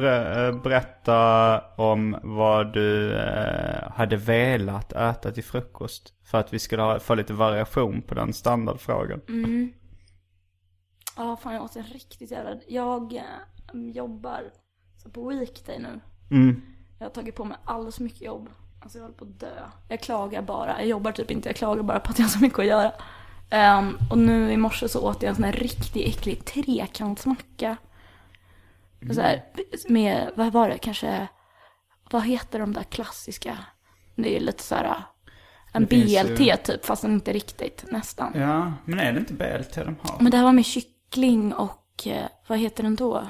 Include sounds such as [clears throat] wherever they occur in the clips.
Ber- eh, berätta om vad du eh, hade velat äta till frukost. För att vi skulle ha, få lite variation på den standardfrågan. Ja, fan jag åt en riktigt jävla... Jag eh, jobbar så på weekday nu. Mm. Jag har tagit på mig alldeles mycket jobb. Alltså jag håller på att dö. Jag klagar bara. Jag jobbar typ inte, jag klagar bara på att jag har så mycket att göra. Ehm, och nu i morse så åt jag en sån här riktigt äcklig trekantsmacka. Så här, med, vad var det, kanske, vad heter de där klassiska? Det är lite så här en Det finns ju- BLT typ, fast inte riktigt, nästan. Ja, men är det inte BLT de har? Men det här var med kyckling och, eh, vad heter den då?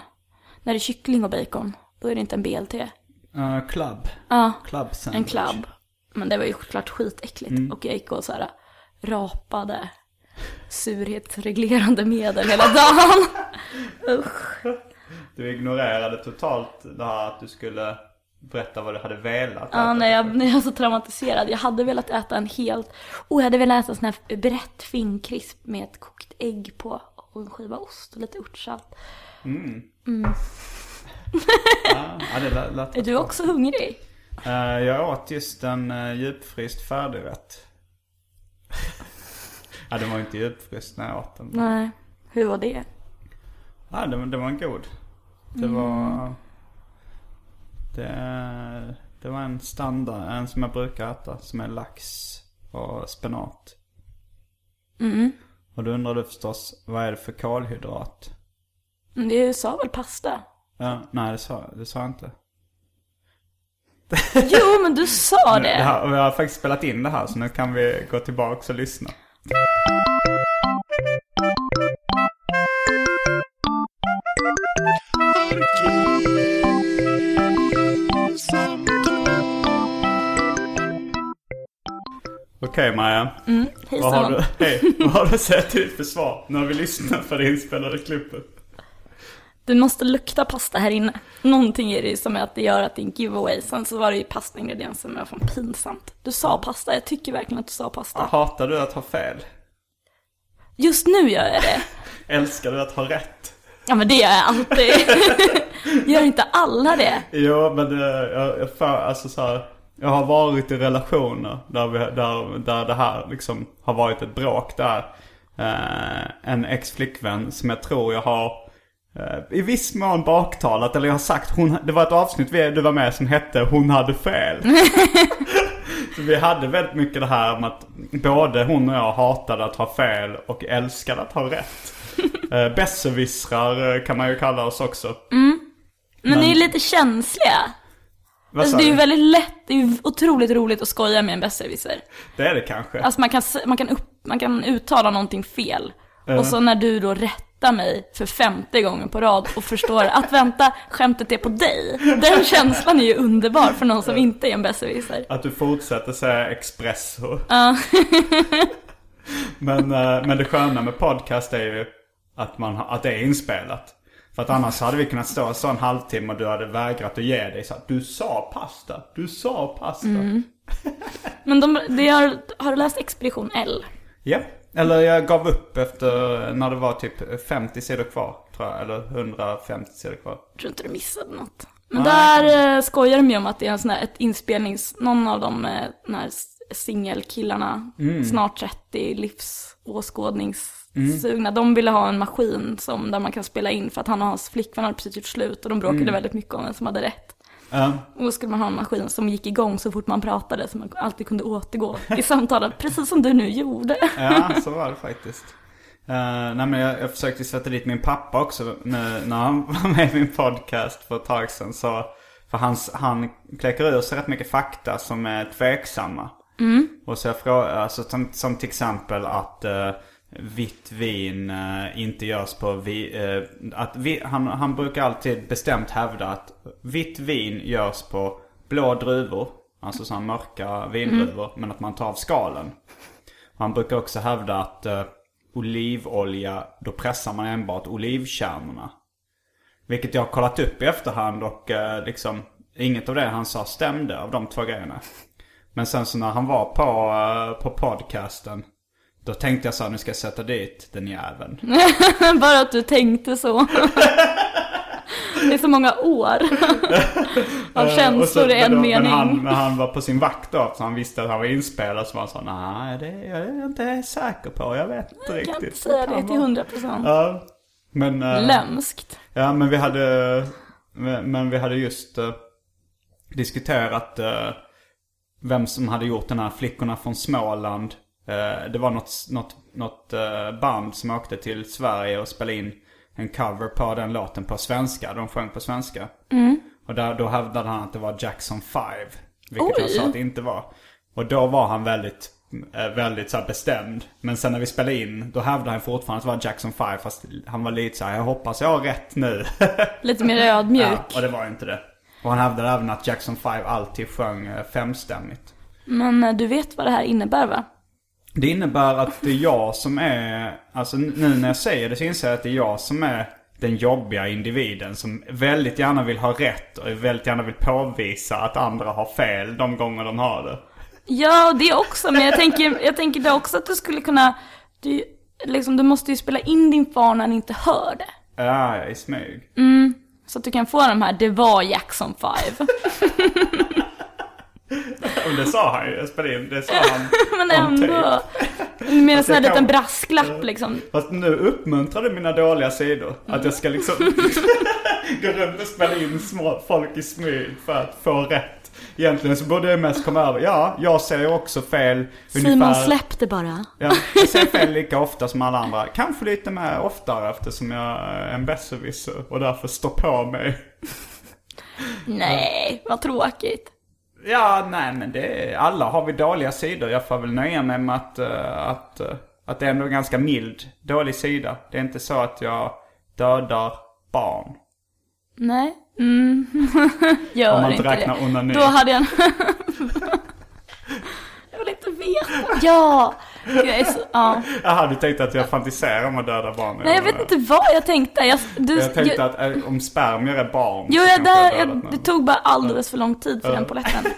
När det är kyckling och bacon, då är det inte en BLT. Uh, club. Ja, Club en sandwich. club. Men det var ju såklart skitäckligt. Och jag gick och så här rapade surhetsreglerande medel hela dagen. [laughs] Usch. Du ignorerade totalt det här att du skulle berätta vad du hade velat Ja, äta när jag, när jag är så traumatiserad. Jag hade velat äta en helt... Oh, jag hade velat äta en sån här brett finkrisp med ett kokt ägg på och en skiva ost och lite örtsalt. [laughs] Ja, ja, det lät, Är du också hungrig? Eh, jag åt just en uh, djupfryst färdigrätt. [laughs] ja, den var inte djupfryst när jag åt den. Nej. Hur var det? Ja, den, den var god. Det var... Det, det var en standard, en som jag brukar äta, som är lax och spenat. Och då undrar du förstås, vad är det för kolhydrat? Men Det sa väl pasta? Ja, nej, det sa, det sa jag inte. Jo, men du sa [laughs] Det det. här, jag har faktiskt spelat in det här, så nu kan vi gå tillbaka och lyssna. Okej Maja. Vad har, du, hej, vad har du säga till ditt försvar? Nu har vi lyssnat på det inspelade klippet. Det måste lukta pasta här inne. Någonting är det som är att det gör att det är en giveaway. Sen så var det ju pastaingredienser som var fan pinsamt. Du sa pasta, jag tycker verkligen att du sa pasta. Hatar du att ha fel? Just nu gör jag det. [laughs] Älskar du att ha rätt? Ja men det gör jag alltid. [laughs] gör inte alla det? Jo, men det, jag, jag, för, alltså så här, jag har varit i relationer där, vi, där, där det här liksom har varit ett bråk där. Eh, en ex-flickvän som jag tror jag har eh, i viss mån baktalat. Eller jag har sagt, hon, det var ett avsnitt vi, du var med som hette Hon hade fel. [laughs] Så vi hade väldigt mycket det här med att både hon och jag hatade att ha fel och älskade att ha rätt. [laughs] Eh, Besserwissrar eh, kan man ju kalla oss också. Men ni är lite känsliga. Alltså det är ju väldigt lätt, det är ju otroligt roligt att skoja med en besserwisser. Det är det kanske. Alltså man kan, man kan, upp, man kan uttala någonting fel. Och så när du då rättar mig för femte gången på rad och förstår att vänta, skämtet är på dig. Den känslan är ju underbar för någon som inte är en besserwisser. Att du fortsätter säga espresso. [laughs] men, eh, men det sköna med podcast är ju att, man, att det är inspelat. För att annars hade vi kunnat stå så en halvtimme och du hade vägrat att ge dig så att du sa pasta, du sa pasta. [laughs] Men de, det har, har du läst Expedition L? Ja, eller jag gav upp efter när det var typ 50 sidor kvar tror jag. Eller 150 sidor kvar. Jag tror inte du missade något. Men där eh, skojar de ju om att det är en sån här, ett inspelnings... Någon av de eh, de här singelkillarna, snart 30, livsåskådningssugna. De ville ha en maskin som, där man kan spela in för att han och hans flickvän hade precis gjort slut och de bråkade väldigt mycket om vem som hade rätt. Ja. Och då skulle man ha en maskin som gick igång så fort man pratade så man alltid kunde återgå i samtalet, [laughs] precis som du nu gjorde. Ja, så var det faktiskt. Uh, nej men jag, jag försökte sätta dit min pappa också när, när han [laughs] var med i min podcast för ett tag sedan. Så, för han, han kläcker ur sig rätt mycket fakta som är tveksamma. Och så jag frågar, alltså, som, som till exempel att uh, vitt vin eh, inte görs på vi, eh, att vi, han, han brukar alltid bestämt hävda att vitt vin görs på blå druvor. Alltså sådana mörka vindruvor. Men att man tar av skalen. Han brukar också hävda att eh, olivolja, då pressar man enbart olivkärnorna. Vilket jag har kollat upp i efterhand och eh, liksom inget av det han sa stämde av de två grejerna. Men sen så när han var på, eh, på podcasten, då tänkte jag så här, nu ska jag sätta dit den jäveln. [laughs] Bara att du tänkte så. Det är så många år av Eh, känslor i en då- mening. Men han, men han var på sin vakt då, så han visste att han var inspelad. Så han så nej det är jag inte säker på, jag vet inte Jag riktigt. kan inte säga det till vara." hundra procent. Ja, men... eh, Lömskt. Ja, men vi hade, men vi hade just eh, diskuterat eh, vem som hade gjort den här Flickorna från Småland. Eh, det var något, något, något eh, band som åkte till Sverige och spelade in en cover på den låten på svenska. De sjöng på svenska. Och där, då hävdade han att det var Jackson 5. Vilket jag Oj. sa att det inte var. Och då var han väldigt, eh, väldigt så bestämd. Men sen när vi spelade in, då hävdade han fortfarande att det var Jackson 5. Fast han var lite så här, jag hoppas jag har rätt nu. [laughs] Lite mer ödmjuk. Ja, och det var inte det. Och han hävdade även att Jackson 5 alltid sjöng femstämmigt. Men du vet vad det här innebär va? Det innebär att det är jag som är, alltså nu när jag säger det så inser jag att det är jag som är den jobbiga individen som väldigt gärna vill ha rätt och väldigt gärna vill påvisa att andra har fel de gånger de har det. Ja, det också. Men jag tänker, jag tänker det också att du skulle kunna... Du, liksom, du måste ju spela in din far när han inte hör det. Ja, i smyg. Så att du kan få de här, det var Jackson 5. [laughs] Och det sa han ju, jag spelade in, det sa han [laughs] Men ändå. Med en sån här jag kan- liten brasklapp liksom. Fast nu uppmuntrar du mina dåliga sidor. Att jag ska liksom [laughs] gå runt och spela in små folk i smyg för att få rätt. Egentligen så borde jag mest komma över, ja, jag säger också fel. Simon släppte bara. Ja, jag säger fel lika ofta som alla andra. Kanske lite mer oftare eftersom jag är en besserwisser och därför står på mig. Nej, vad tråkigt. Ja, nej men det är, alla har vi dåliga sidor. Jag får väl nöja mig med att, eh, att, eh, att det är ändå en ganska mild dålig sida. Det är inte så att jag dödar barn. Nej. Mm. [laughs] Gör Om man inte räknar onani. Då hade jag... [laughs] jag vill inte veta. Ja! Jag är så... Ja. Jaha, du tänkte att jag fantiserar om att döda barn? Nej, jag vet inte vad jag tänkte. Jag, du, Jag tänkte jag, att eh, om spermier är barn Jo, jag, där, jag, det tog bara alldeles för lång tid för den polletten. [laughs]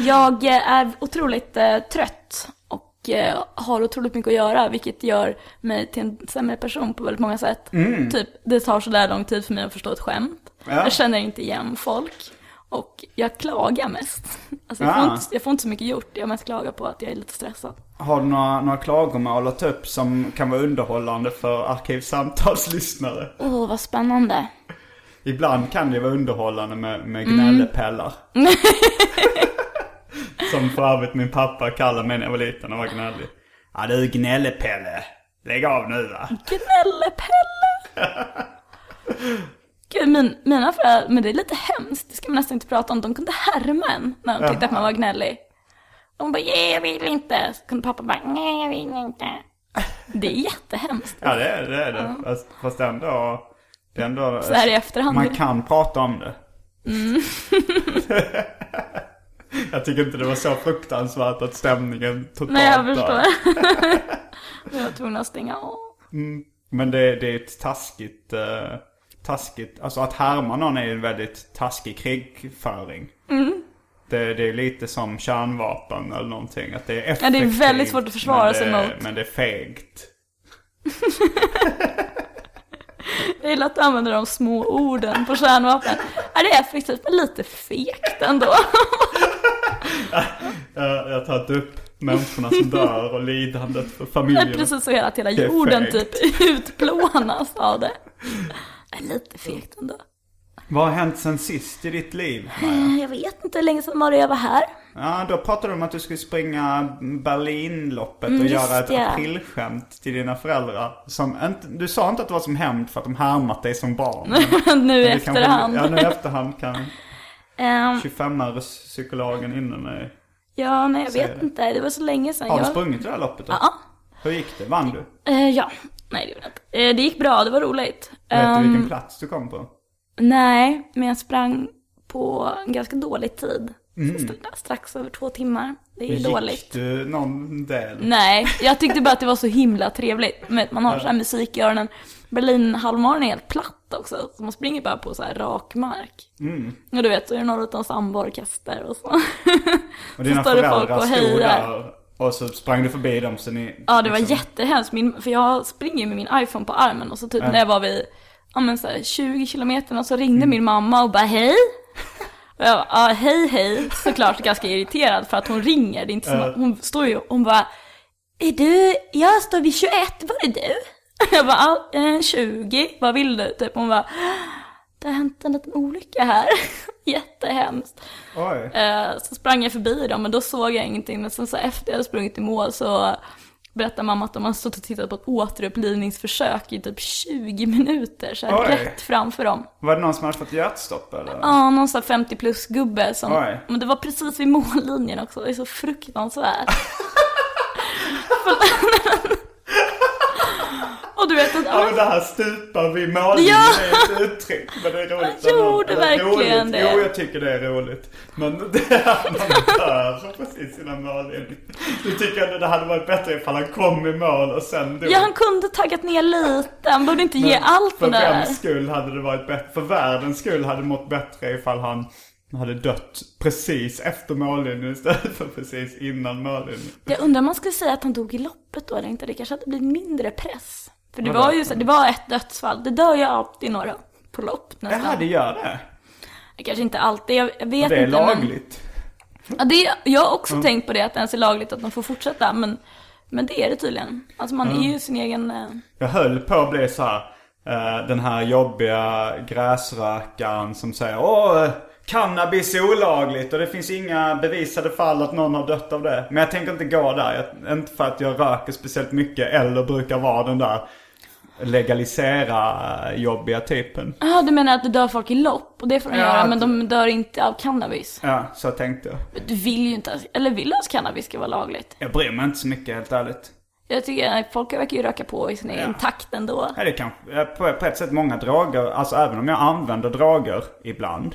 Jag eh, är otroligt eh, trött och eh, har otroligt mycket att göra, vilket gör mig till en sämre person på väldigt många sätt. Typ, det tar sådär lång tid för mig att förstå ett skämt. Mm. Ja. Jag känner inte igen folk. Och jag klagar mest. Alltså, jag, får Ah. inte, jag får inte så mycket gjort, jag mest klagar på att jag är lite stressad. Har du några, några klagomål att ta upp som kan vara underhållande för arkivsamtalslyssnare? Åh, vad spännande. Ibland kan det vara underhållande med, med gnällepellar. [laughs] [laughs] Som för övrigt min pappa kallade mig när jag var liten och var gnällig. Ja du gnällepelle. Lägg av nu va. Gnällepelle! [laughs] Gud, min, mina föräldrar, men det är lite hemskt, det ska man nästan inte prata om. De kunde härma en när de tyckte att man var gnällig. De bara, "Nej, jag vill inte. Så kunde pappa bara, nej jag vill inte. Det är jättehemskt. Ja det är det. Är det. Fast, fast ändå. Det är ändå Så här i efterhand. Man kan prata om det. [laughs] jag tycker inte det var så fruktansvärt att stämningen totalt Nej, jag förstår. [laughs] jag var tvungen att stänga av. Men det, det är ett taskigt, eh, taskigt, alltså att härma någon är en väldigt taskig krigföring. Det det, det är lite som kärnvapen eller någonting. Att det är effektivt. Ja, det är väldigt svårt att försvara sig mot. Men det är fegt. [laughs] Jag gillar att du använder de små orden på kärnvapen. Ja, det är effektivt men lite fegt ändå. [laughs] Jag, jag har tagit upp människorna som dör och lidandet för Det är familjen. [laughs] precis så hela, att hela jorden typ utplånas av det. Är lite fegt ändå. Vad har hänt sen sist i ditt liv, Maja? Eh, Jag vet inte hur länge sedan var det jag var här. Ja, då pratade du om att du skulle springa Berlinloppet och Mm, göra ett det. aprilskämt till dina föräldrar. Som inte, du sa inte att det var som hämnd för att de härmat dig som barn. [laughs] nu i Men det kanske- efterhand. Ja, nu i efterhand kan Ehm, 25-öres-psykologen inne mig. ja, nej jag vet det. inte. Det var så länge sedan. Har du jag... sprungit det här loppet då? Ja. Hur gick det? Vann du? Eh, ja. Nej, det gjorde jag inte. Eh, det gick bra, det var roligt. Vet du Ehm, vilken plats du kom på? Nej, men jag sprang på en ganska dålig tid. Mm. Så st- Strax över två timmar. Det är Gick dåligt. du någon del? Nej, jag tyckte bara att det var så himla trevligt. Man har så här musik i öronen. Berlin halvmaran är helt platt också. Så man springer bara på så här rak mark. Mm. Och du vet, så är det någon liten samboorkester och så. Och dina står det folk och hejar. Och så sprang du förbi dem så ni... Ja, det var liksom- jättehemskt. Min, för jag springer med min iPhone på armen och så typ när jag var vid ja, men så här 20 kilometer och så ringde Mm. min mamma och bara hej. Och jag bara, ja hej hej. Såklart ganska irriterad för att hon ringer. Det är inte som att hon står ju, hon bara, är du, jag står vid 21, var är du? [laughs] Jag bara, ja, eh, 20, vad vill du? Typ hon bara, det har hänt en liten olycka här. [laughs] Jättehemskt. Oj. Eh, så sprang jag förbi dem, men då såg jag ingenting. Men sen så efter jag hade sprungit i mål så berättade mamma att de har stått och tittat på ett återupplivningsförsök i typ 20 minuter, så här, rätt framför dem. Var det någon som hade fått hjärtstopp eller? Ja, någon sån här 50 plus gubbe som, Oj. men det var precis vid mållinjen också, det är så fruktansvärt. [laughs] [laughs] och du vet att, Ja men det här stupar vid mållinjen Ja. är ett uttryck. Men det är roligt. [laughs] Jag gjorde verkligen roligt. det. Jo jag tycker det är roligt. Men [laughs] det är att man dör precis innan mållinjen. Du tycker att det hade varit bättre ifall han kom i mål och sen dog. ja han kunde taggat ner lite, han borde inte ge allt För den där. vems skull hade det varit bättre? För världens skull hade det mått bättre ifall han hade dött precis efter mållinjen istället för precis innan mållinjen. Jag undrar om man skulle säga att han dog i loppet då eller inte. Det kanske hade blivit mindre press. För det var ju så, det var ett dödsfall. Det dör ju alltid några på lopp nästan. Jaha, det gör det? Kanske inte alltid, jag, jag vet Det är inte. Men, lagligt? ja, det, jag har också tänkt på det, att det ens är lagligt att de får fortsätta. Men, men det är det tydligen. Alltså man är ju sin egen... eh, Jag höll på att bli så här. eh, den här jobbiga gräsrökaren som säger Åh, cannabis är olagligt och det finns inga bevisade fall att någon har dött av det. Men jag tänker inte gå där. Jag, inte för att jag röker speciellt mycket eller brukar vara den där legalisera jobbiga typen. Ja, du menar att det dör folk i lopp? Och det får de Ja, göra, att- men de dör inte av cannabis? Ja, så tänkte jag. Du vill ju inte, ens- eller vill du att cannabis ska vara lagligt? Jag bryr mig inte så mycket helt ärligt. Jag tycker att folk verkar ju röka på i sin egen takt ändå. Nej, det kan på, på ett sätt många droger, alltså även om jag använder droger ibland.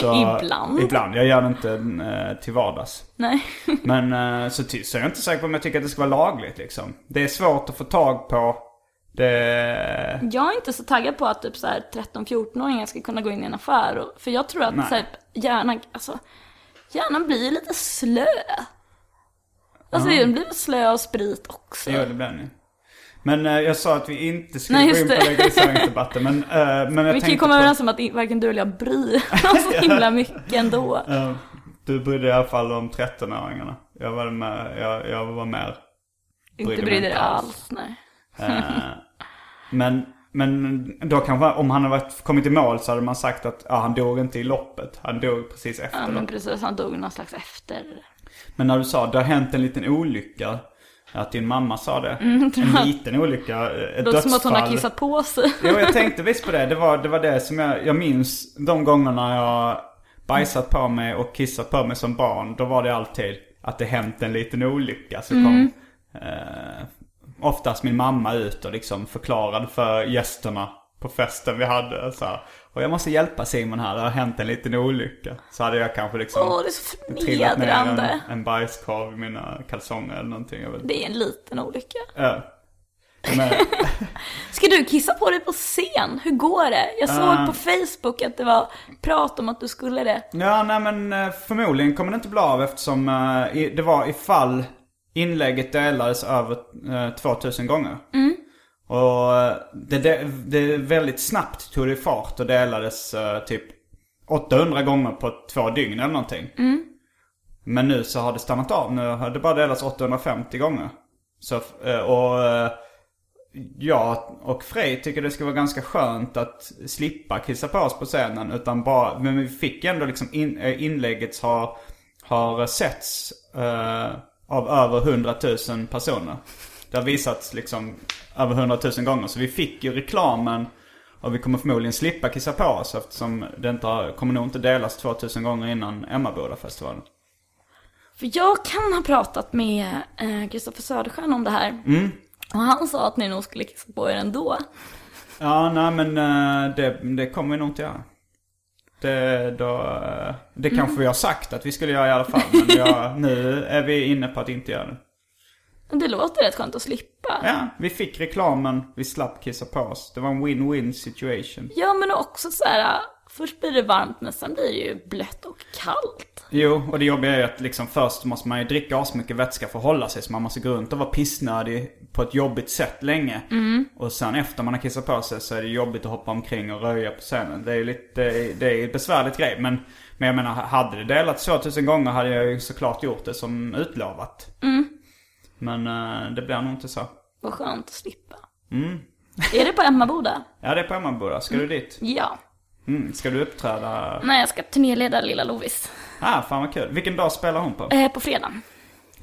Så, Mm. [laughs] Ibland? Ibland, jag gör det inte eh, till vardags. Nej. Men eh, så, så är jag inte säker på om jag tycker att det ska vara lagligt liksom. Det är svårt att få tag på. Det... Jag är inte så taggad på att typ så här 13-14-åringar ska kunna gå in i en affär. Och, för jag tror att Nej. så här, hjärnan, alltså, hjärnan blir lite slö. Alltså den blir slö av sprit också. Jo, det blir det. Men eh, jag sa att vi inte skulle Nej, gå in på legaliseringsdebatten. Men, eh, men jag Vi kan ju komma på- överens om att varken du eller jag bryr oss så [laughs] himla mycket ändå. Eh, du brydde dig i alla fall om 13-åringarna. Jag var med, jag, jag var mer. Inte bryr dig alls. nej. Eh, men, men då kanske, om han hade varit, kommit i mål så hade man sagt att ja, han dog inte i loppet. Han dog precis efter. Ja men precis, han dog någon slags efter. Men när du sa det har hänt en liten olycka. Att din mamma sa det. en liten olycka. Ett låter som att hon har dödsfall. kissat på sig. Jo, jag [laughs] tänkte visst på det. Det var det, var det som jag, jag minns de gångerna jag bajsat på mig och kissat på mig som barn. Då var det alltid att det hänt en liten olycka. Så kom eh, oftast min mamma ut och liksom förklarade för gästerna på festen vi hade. Så här, och jag måste hjälpa Simon här, det har hänt en liten olycka. Så hade jag kanske liksom Åh, det är så trillat ner en, en bajskorv i mina kalsonger eller någonting. Det är en liten olycka. Ja. Men, [laughs] Ska du kissa på dig på scen? Hur går det? Jag såg Ah. på Facebook att det var prat om att du skulle det. ja, nej men eh, förmodligen kommer det inte bli av eftersom eh, det var ifall inlägget delades över eh, 2000 gånger. Och eh, det, det, det väldigt snabbt tog det fart och delades eh, typ 800 gånger på två dygn eller någonting. Men nu så har det stannat av. Nu har det bara delats 850 gånger. Så, eh, och eh, jag och Frej tycker det ska vara ganska skönt att slippa kissa på oss på scenen. Utan bara, men vi fick ändå liksom in, inlägget har, har setts eh, av över 100 000 personer. Det har visats liksom över 100 000 gånger. Så vi fick ju reklamen och vi kommer förmodligen slippa kissa på oss eftersom det inte har, kommer nog inte delas 2000 gånger innan Emmaboda-festivalen. För jag kan ha pratat med eh, Kristoffer Söderstjärn om det här. Mm. Och han sa att ni nog skulle kissa på er ändå. Ja, nej men eh, det, det kommer vi nog inte göra. Det, då, det kanske vi har sagt att vi skulle göra i alla fall. Men jag, [laughs] nu är vi inne på att inte göra det. Men Det låter rätt skönt att slippa. Ja, vi fick reklamen, vi slapp kissa på oss. Det var en win-win situation. Ja, men också så här. Först blir det varmt, men sen blir det ju blött och kallt. Jo, och det jobbiga är ju att liksom först måste man ju dricka asmycket vätska för att hålla sig. Så man måste gå runt och vara pissnödig på ett jobbigt sätt länge. Och sen efter man har kissat på sig så är det jobbigt att hoppa omkring och röja på scenen. Det är lite, det är, en besvärligt grej. Men, men jag menar, hade det delats 2000 gånger hade jag ju såklart gjort det som utlovat. Men eh, det blir nog inte så. Vad skönt att slippa. Är det på Emmaboda? [laughs] Ja, det är på Emmaboda. Ska du dit? Ja. Mm. Ska du uppträda? Nej, jag ska turnéleda Lilla Lovis. Ah, fan vad kul. Vilken dag spelar hon på? Eh, på fredag.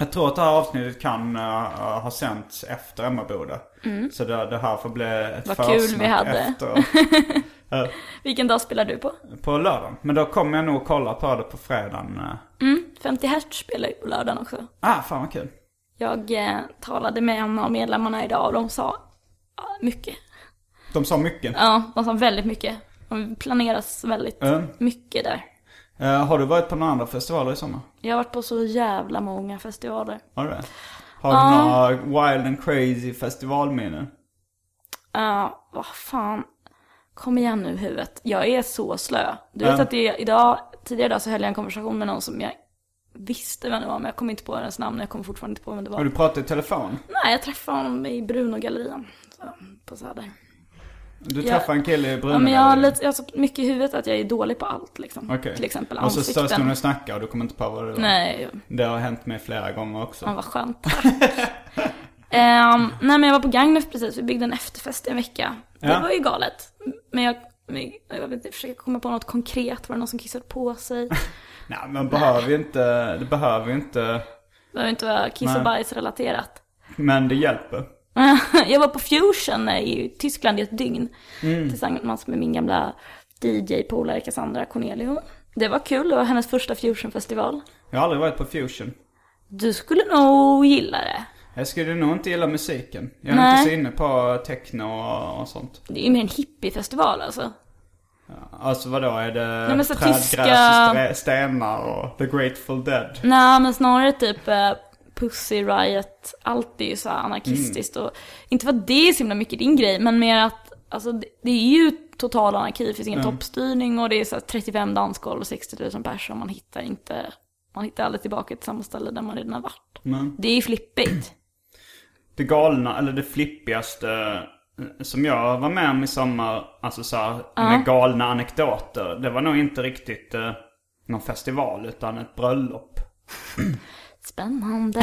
Jag tror att det här avsnittet kan uh, ha sänts efter Emmaboda. Så det, det här får bli ett Vad kul vi hade. efter. Eh, [laughs] Vilken dag spelar du på? på lördagen. Men då kommer jag nog kolla på det på fredagen. eh. Mm, 50 Hertz spelar ju på lördagen också. Ah, fan vad kul. Jag eh, talade med en av medlemmarna idag och de sa mycket. De sa mycket. Ja, de sa väldigt mycket. De planeras väldigt Mm. mycket där. Eh, har du varit på några andra festivaler i sommar? Jag har varit på så jävla många festivaler. Har du det? Har du Ja. några wild and crazy festivalminnen? Ja, vad fan. Kom igen nu huvudet. Jag är så slö. Du vet Ja. att det, idag, tidigare idag så höll jag en konversation med någon som jag visste vem det var, men jag kom inte på hennes namn. Jag kommer fortfarande inte på vem det Har var. du pratat i telefon? Nej, jag träffade honom i Bruno-gallerian. Så, på Söder. Du Ja. träffade en kille i Brunna? Ja, men jag har, lite, jag har så mycket i huvudet att jag är dålig på allt liksom. Okej. Till exempel Och så ansikten. stod ni och snackade och du kommer inte på vad det var? Nej, Det har hänt mig flera gånger också. ja, vad skönt. [laughs] Ehm, nej men jag var på Gagnef precis, vi byggde en efterfest i en vecka. Det Ja. var ju galet. Men jag, men jag vet inte, försöker komma på något konkret. Var det någon som kissade på sig? [laughs] Nej, men behöver ju inte, det behöver ju inte, Det behöver inte vara kiss och bajs relaterat. men det hjälper. [laughs] jag var på Fusion i Tyskland i ett dygn. Mm. Tillsammans med min gamla DJ-polare Cassandra Cornelio. Det var kul, det var hennes första Fusion-festival. Jag har aldrig varit på fusion. Du skulle nog gilla det. Jag skulle nog inte gilla musiken. Jag är Nej. inte så inne på techno och, och sånt. Det är ju mer en hippiefestival alltså. Alltså vadå, är det Nej, men så trädgräs tyska- och stre- stenar och The Grateful Dead? Nej men snarare typ eh, Pussy Riot, allt är ju så anarkistiskt och inte för att det är så himla mycket din grej men mer att alltså det, det är ju total anarki, det finns ingen toppstyrning och det är så här 35 dansgolv och 60 000 personer man hittar inte, man hittar aldrig tillbaka till samma ställe där man redan har varit. Men Det är ju flippigt. det galna, eller det flippigaste eh, som jag var med om i sommar, alltså så här, med galna anekdoter. Det var nog inte riktigt eh, någon festival utan ett bröllop. [clears throat] Spännande.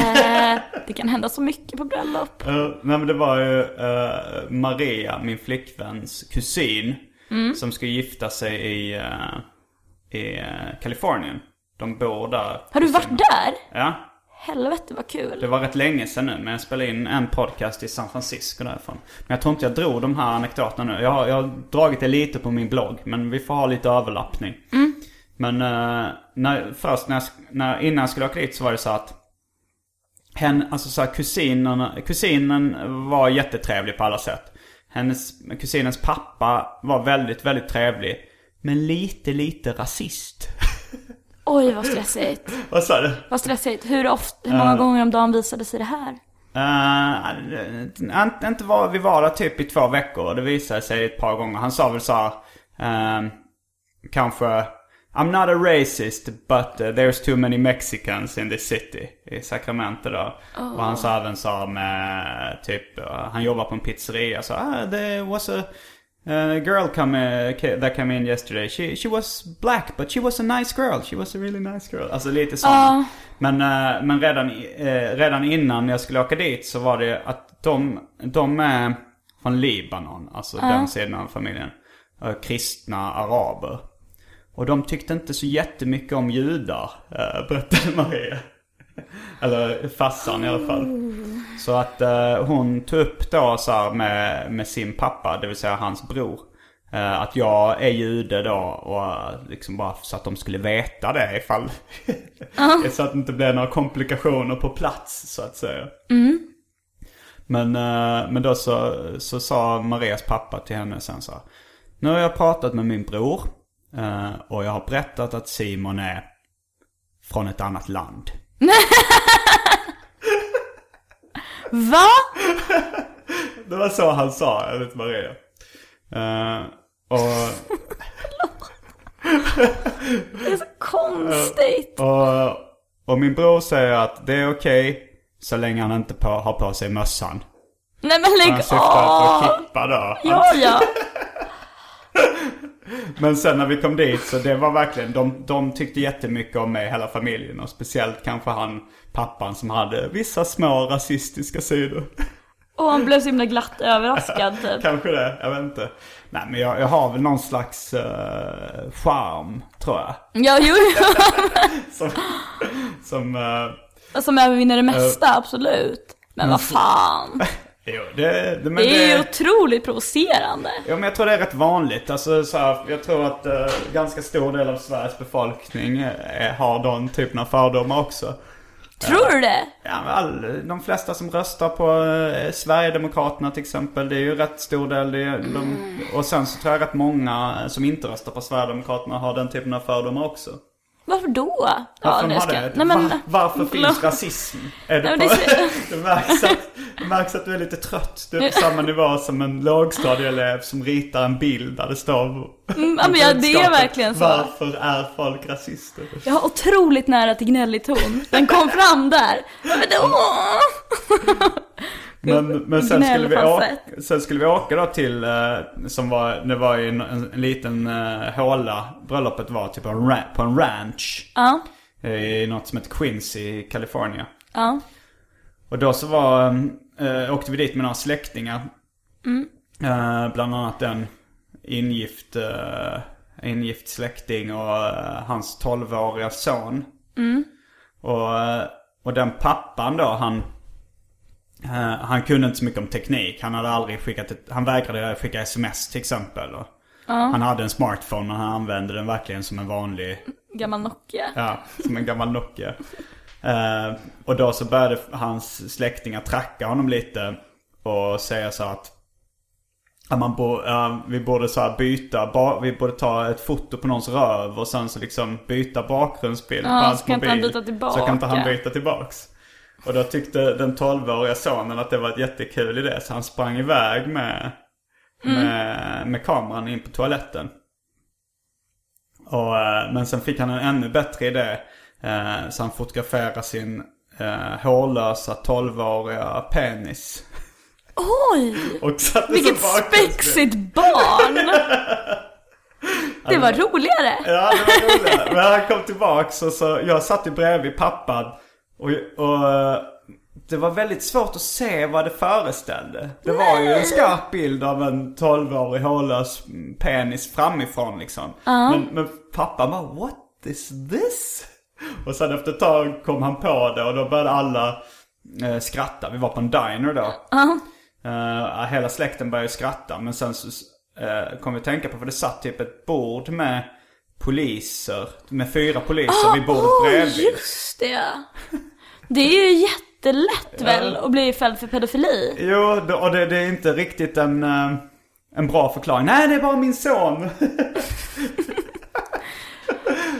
Det kan hända så mycket på bröllop. Uh, nej men det var ju eh, Maria, min flickväns kusin. Mm. Som ska gifta sig i, eh, i Kalifornien. De bor där. Har du varit där? Ja. Helvete vad kul. Det var rätt länge sedan nu, men jag spelade in en podcast i San Francisco därifrån. Men jag tror inte jag drog de här anekdoterna nu. Jag har, jag har dragit det lite på min blogg, men vi får ha lite överlappning. Men eh, när, först när jag, när, innan jag skulle åka dit så var det så att hen, alltså så här, kusinen, kusinen var jättetrevlig på alla sätt. Hennes, kusinens pappa var väldigt, väldigt trevlig. Men lite, lite rasist. [laughs] Oj vad stressigt. [laughs] Vad sa du? Vad stressigt. Hur ofta, hur många gånger om dagen visade sig det här? Uh, inte, inte var, vi var där typ i två veckor det visade sig ett par gånger. Han sa väl så här, ehm, kanske I'm not a racist but uh, there's too many Mexicans in the city i Sacramento då. Och han sa även så här med typ, uh, han jobbar på en pizzeria så ah, there was a uh, girl come, uh, that came in yesterday. She, she was black but she was a nice girl. She was a really nice girl. Alltså lite sånt. Men, uh, men redan, eh, redan innan jag skulle åka dit så var det att de, de är från Libanon, alltså den sidan av familjen. Uh, kristna araber. Och de tyckte inte så jättemycket om judar, uh, berättade Maria. [laughs] Eller farsan i alla fall. Så att eh, hon tog upp då så här med, med sin pappa, det vill säga hans bror. eh, att jag är jude då och eh, liksom bara så att de skulle veta det ifall... [laughs] så att det inte blev några komplikationer på plats så att säga. Men, eh, men då så, så sa Marias pappa till henne sen så här, Nu har jag pratat med min bror eh, och jag har berättat att Simon är från ett annat land. [laughs] Va? Det var så han sa enligt Maria. Eh, och, Det är så konstigt. [laughs] och, och min bror säger att det är okej så länge han inte på, har på sig mössan. Nej men lägg Han syftar på av! kippa då. Ja, ja. [laughs] Men sen när vi kom dit så det var verkligen, de, de tyckte jättemycket om mig, hela familjen. Och speciellt kanske han, pappan som hade vissa små rasistiska sidor. Och han blev så himla glatt överraskad [laughs] typ. Kanske det, jag vet inte. Nej men jag, jag har väl någon slags uh, charm, tror jag. Ja, jo. [laughs] Som, som eh, Som övervinner det mesta, absolut. Men vad fan. [laughs] jo, det, det, men Det är ju det, otroligt provocerande. Ja men jag tror det är rätt vanligt. Alltså, så här, jag tror att uh, ganska stor del av Sveriges befolkning eh, har den typen av fördomar också. Tror du det? Ja, men all, de flesta som röstar på eh, Sverigedemokraterna till exempel, det är ju rätt stor del. Det, är- de, och sen så tror jag rätt många som inte röstar på Sverigedemokraterna har den typen av fördomar också. Varför då? Varför har ska- det? Nej, men... Va- varför [laughs] finns rasism? Är det, Nej, men på, det- [laughs] det, märks att, det märks att du är lite trött. Du är på samma nivå som en lågstadieelev som ritar en bild där det står Mm, ja, men ja, det är verkligen så. Varför är folk rasister? Jag har otroligt nära till gnällig ton. Den kom fram där. Men åh! [laughs] Men, men sen, skulle vi åka, sen skulle vi åka då till, eh, som var, det var ju en, en, en liten uh, håla. Bröllopet var typ en på en ranch. Ja, I något som heter Quincy i Kalifornien. ja. Och då så var, eh, åkte vi dit med några släktingar. Eh, bland annat en ingift, eh, ingift släkting och eh, hans 12-åriga son. Och, eh, och den pappan då, han, eh, han kunde inte så mycket om teknik. Han hade aldrig skickat ett, han vägrade skicka sms till exempel. Och Han hade en smartphone men han använde den verkligen som en vanlig Gammal Nokia. Ja, som en gammal Nokia. Eh, och då så började hans släktingar tracka honom lite och säga så att att man bo, ja, vi borde så byta, ba, vi borde ta ett foto på någons röv och sen så liksom byta bakgrundsbild Ja, på hans så kan inte mobil. han byta tillbaka. Så kan inte han byta tillbaks. Och då tyckte den 12-åriga sonen att det var ett jättekul idé så han sprang iväg med, Mm. med, med kameran in på toaletten. Och, eh, men sen fick han en ännu bättre idé. Eh, så han fotograferade sin eh, hårlösa 12-åriga penis. Oj! [laughs] Vilket spexigt barn! [laughs] Det var roligare. Ja, det var roligt. Men han kom tillbaks och så, jag satt ju bredvid pappan. Och, och eh, det var väldigt svårt att se vad det föreställde. Det var ju en skarp bild av en 12-årig hårlös penis framifrån liksom. Men, men pappa bara, what is this? Och sen efter ett tag kom han på det och då började alla eh, skratta. Vi var på en diner då. Eh, hela släkten började skratta men sen så uh, kom vi tänka på för det satt typ ett bord med poliser. Med fyra poliser vid bordet Oj, bredvid. just det. [laughs] Det är ju jättelätt väl att bli fälld för pedofili. Jo, och det, det är inte riktigt en, eh, en bra förklaring. Nej, det är bara min son. [laughs]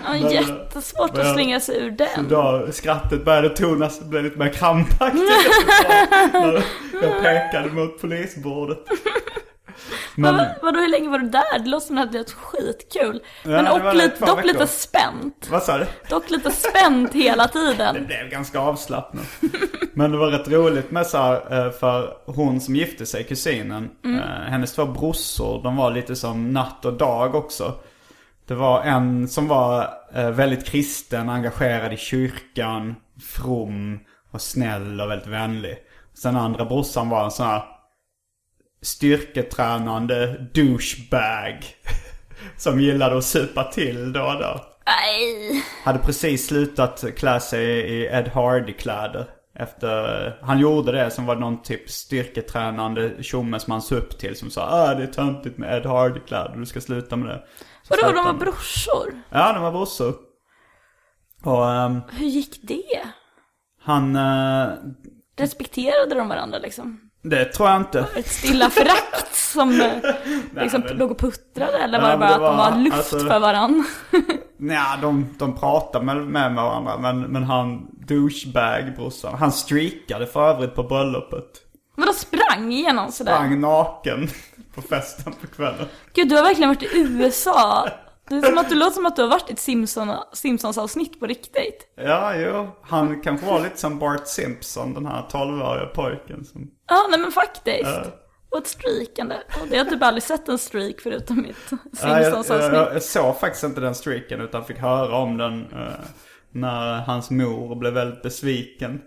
Ja, jättesvårt Men att slinga sig ur den. Då skrattet började tonas blev lite mer krampaktigt. [laughs] [laughs] När jag pekade mot polisbordet. Men, Men, vadå, hur länge var du där? Det låter som att det var skitkul. Men det och lite, dock veckor. lite spänt. vad sa du? Dock lite spänt hela Det tiden. blev ganska avslappnat. Men det var rätt roligt med så här, eh, för hon som gifte sig, kusinen, Mm. eh, hennes två brorsor, de var lite som natt och dag också. Det var en som var eh, väldigt kristen, engagerad i kyrkan, from och snäll och väldigt vänlig. Sen andra brorsan var en sån här styrketränande douchebag. [laughs] Som gillade att supa till då och då. Nej. Hade precis slutat klä sig i Ed Hardy-kläder. Efter, han gjorde det som var någon typ styrketränande tjomme som han såg upp till. Som sa ah det är töntigt med Ed Hardy-kläder, du ska sluta med det. Vadå, de var brorsor? Ja, de var brorsor. Och ehm, Hur gick det? han, eh, Respekterade de varandra liksom? Det tror jag inte. Ett stilla förakt som eh, [laughs] liksom men- låg och puttrade? Eller var det bara det att de var- var luft alltså- för varandra? [laughs] Nja, de, de pratade med, med varandra. Men, men han, douchebag brorsan, han streakade för övrigt på bröllopet. Vadå sprang igenom sådär? Sprang naken [laughs] på festen på kvällen. Gud, du har verkligen varit i USA. Det är som att du låter som att du har varit i ett Simpson, Simpsons-avsnitt på riktigt. Ja, jo. Han kanske var lite som Bart Simpson, den här 12-åriga pojken som... Ja, nej men faktiskt. Ja. Och ett streakande. Och det har typ aldrig sett en streak förutom mitt Ja, jag, jag, Simpsons-avsnitt. jag, såg faktiskt inte den streaken utan fick höra om den eh, när hans mor blev väldigt besviken.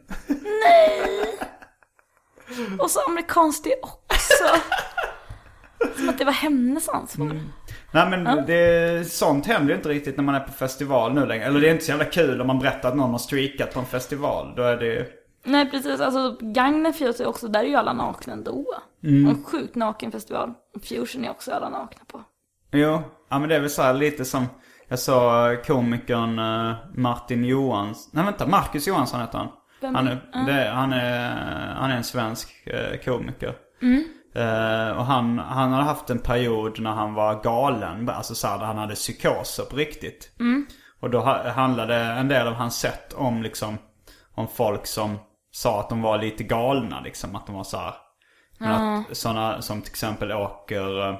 Och så amerikanskt det också. Som att det var hennes ansvar. Mm. Nej men det, sånt händer ju inte riktigt när man är på festival nu längre. Eller det är inte så jävla kul om man berättar att någon har streakat på en festival. Då är det ju... Nej precis, alltså Gagnef är också, där är ju alla nakna ändå. Mm. En sjukt naken festival. Fusion är också alla nakna på. Jo, ja men det är väl så här lite som jag sa komikern eh, Martin Johans. Nej vänta, Marcus Johansson heter han. Vem Han är- är, det, han, är, han är en svensk eh, komiker. Eh, och han, han hade haft en period när han var galen. Alltså så här, där han hade psykoser på riktigt. Och då ha, handlade en del av hans sätt om liksom om folk som sa att de var lite galna liksom. Att de var så här. Men att sådana som till exempel åker eh,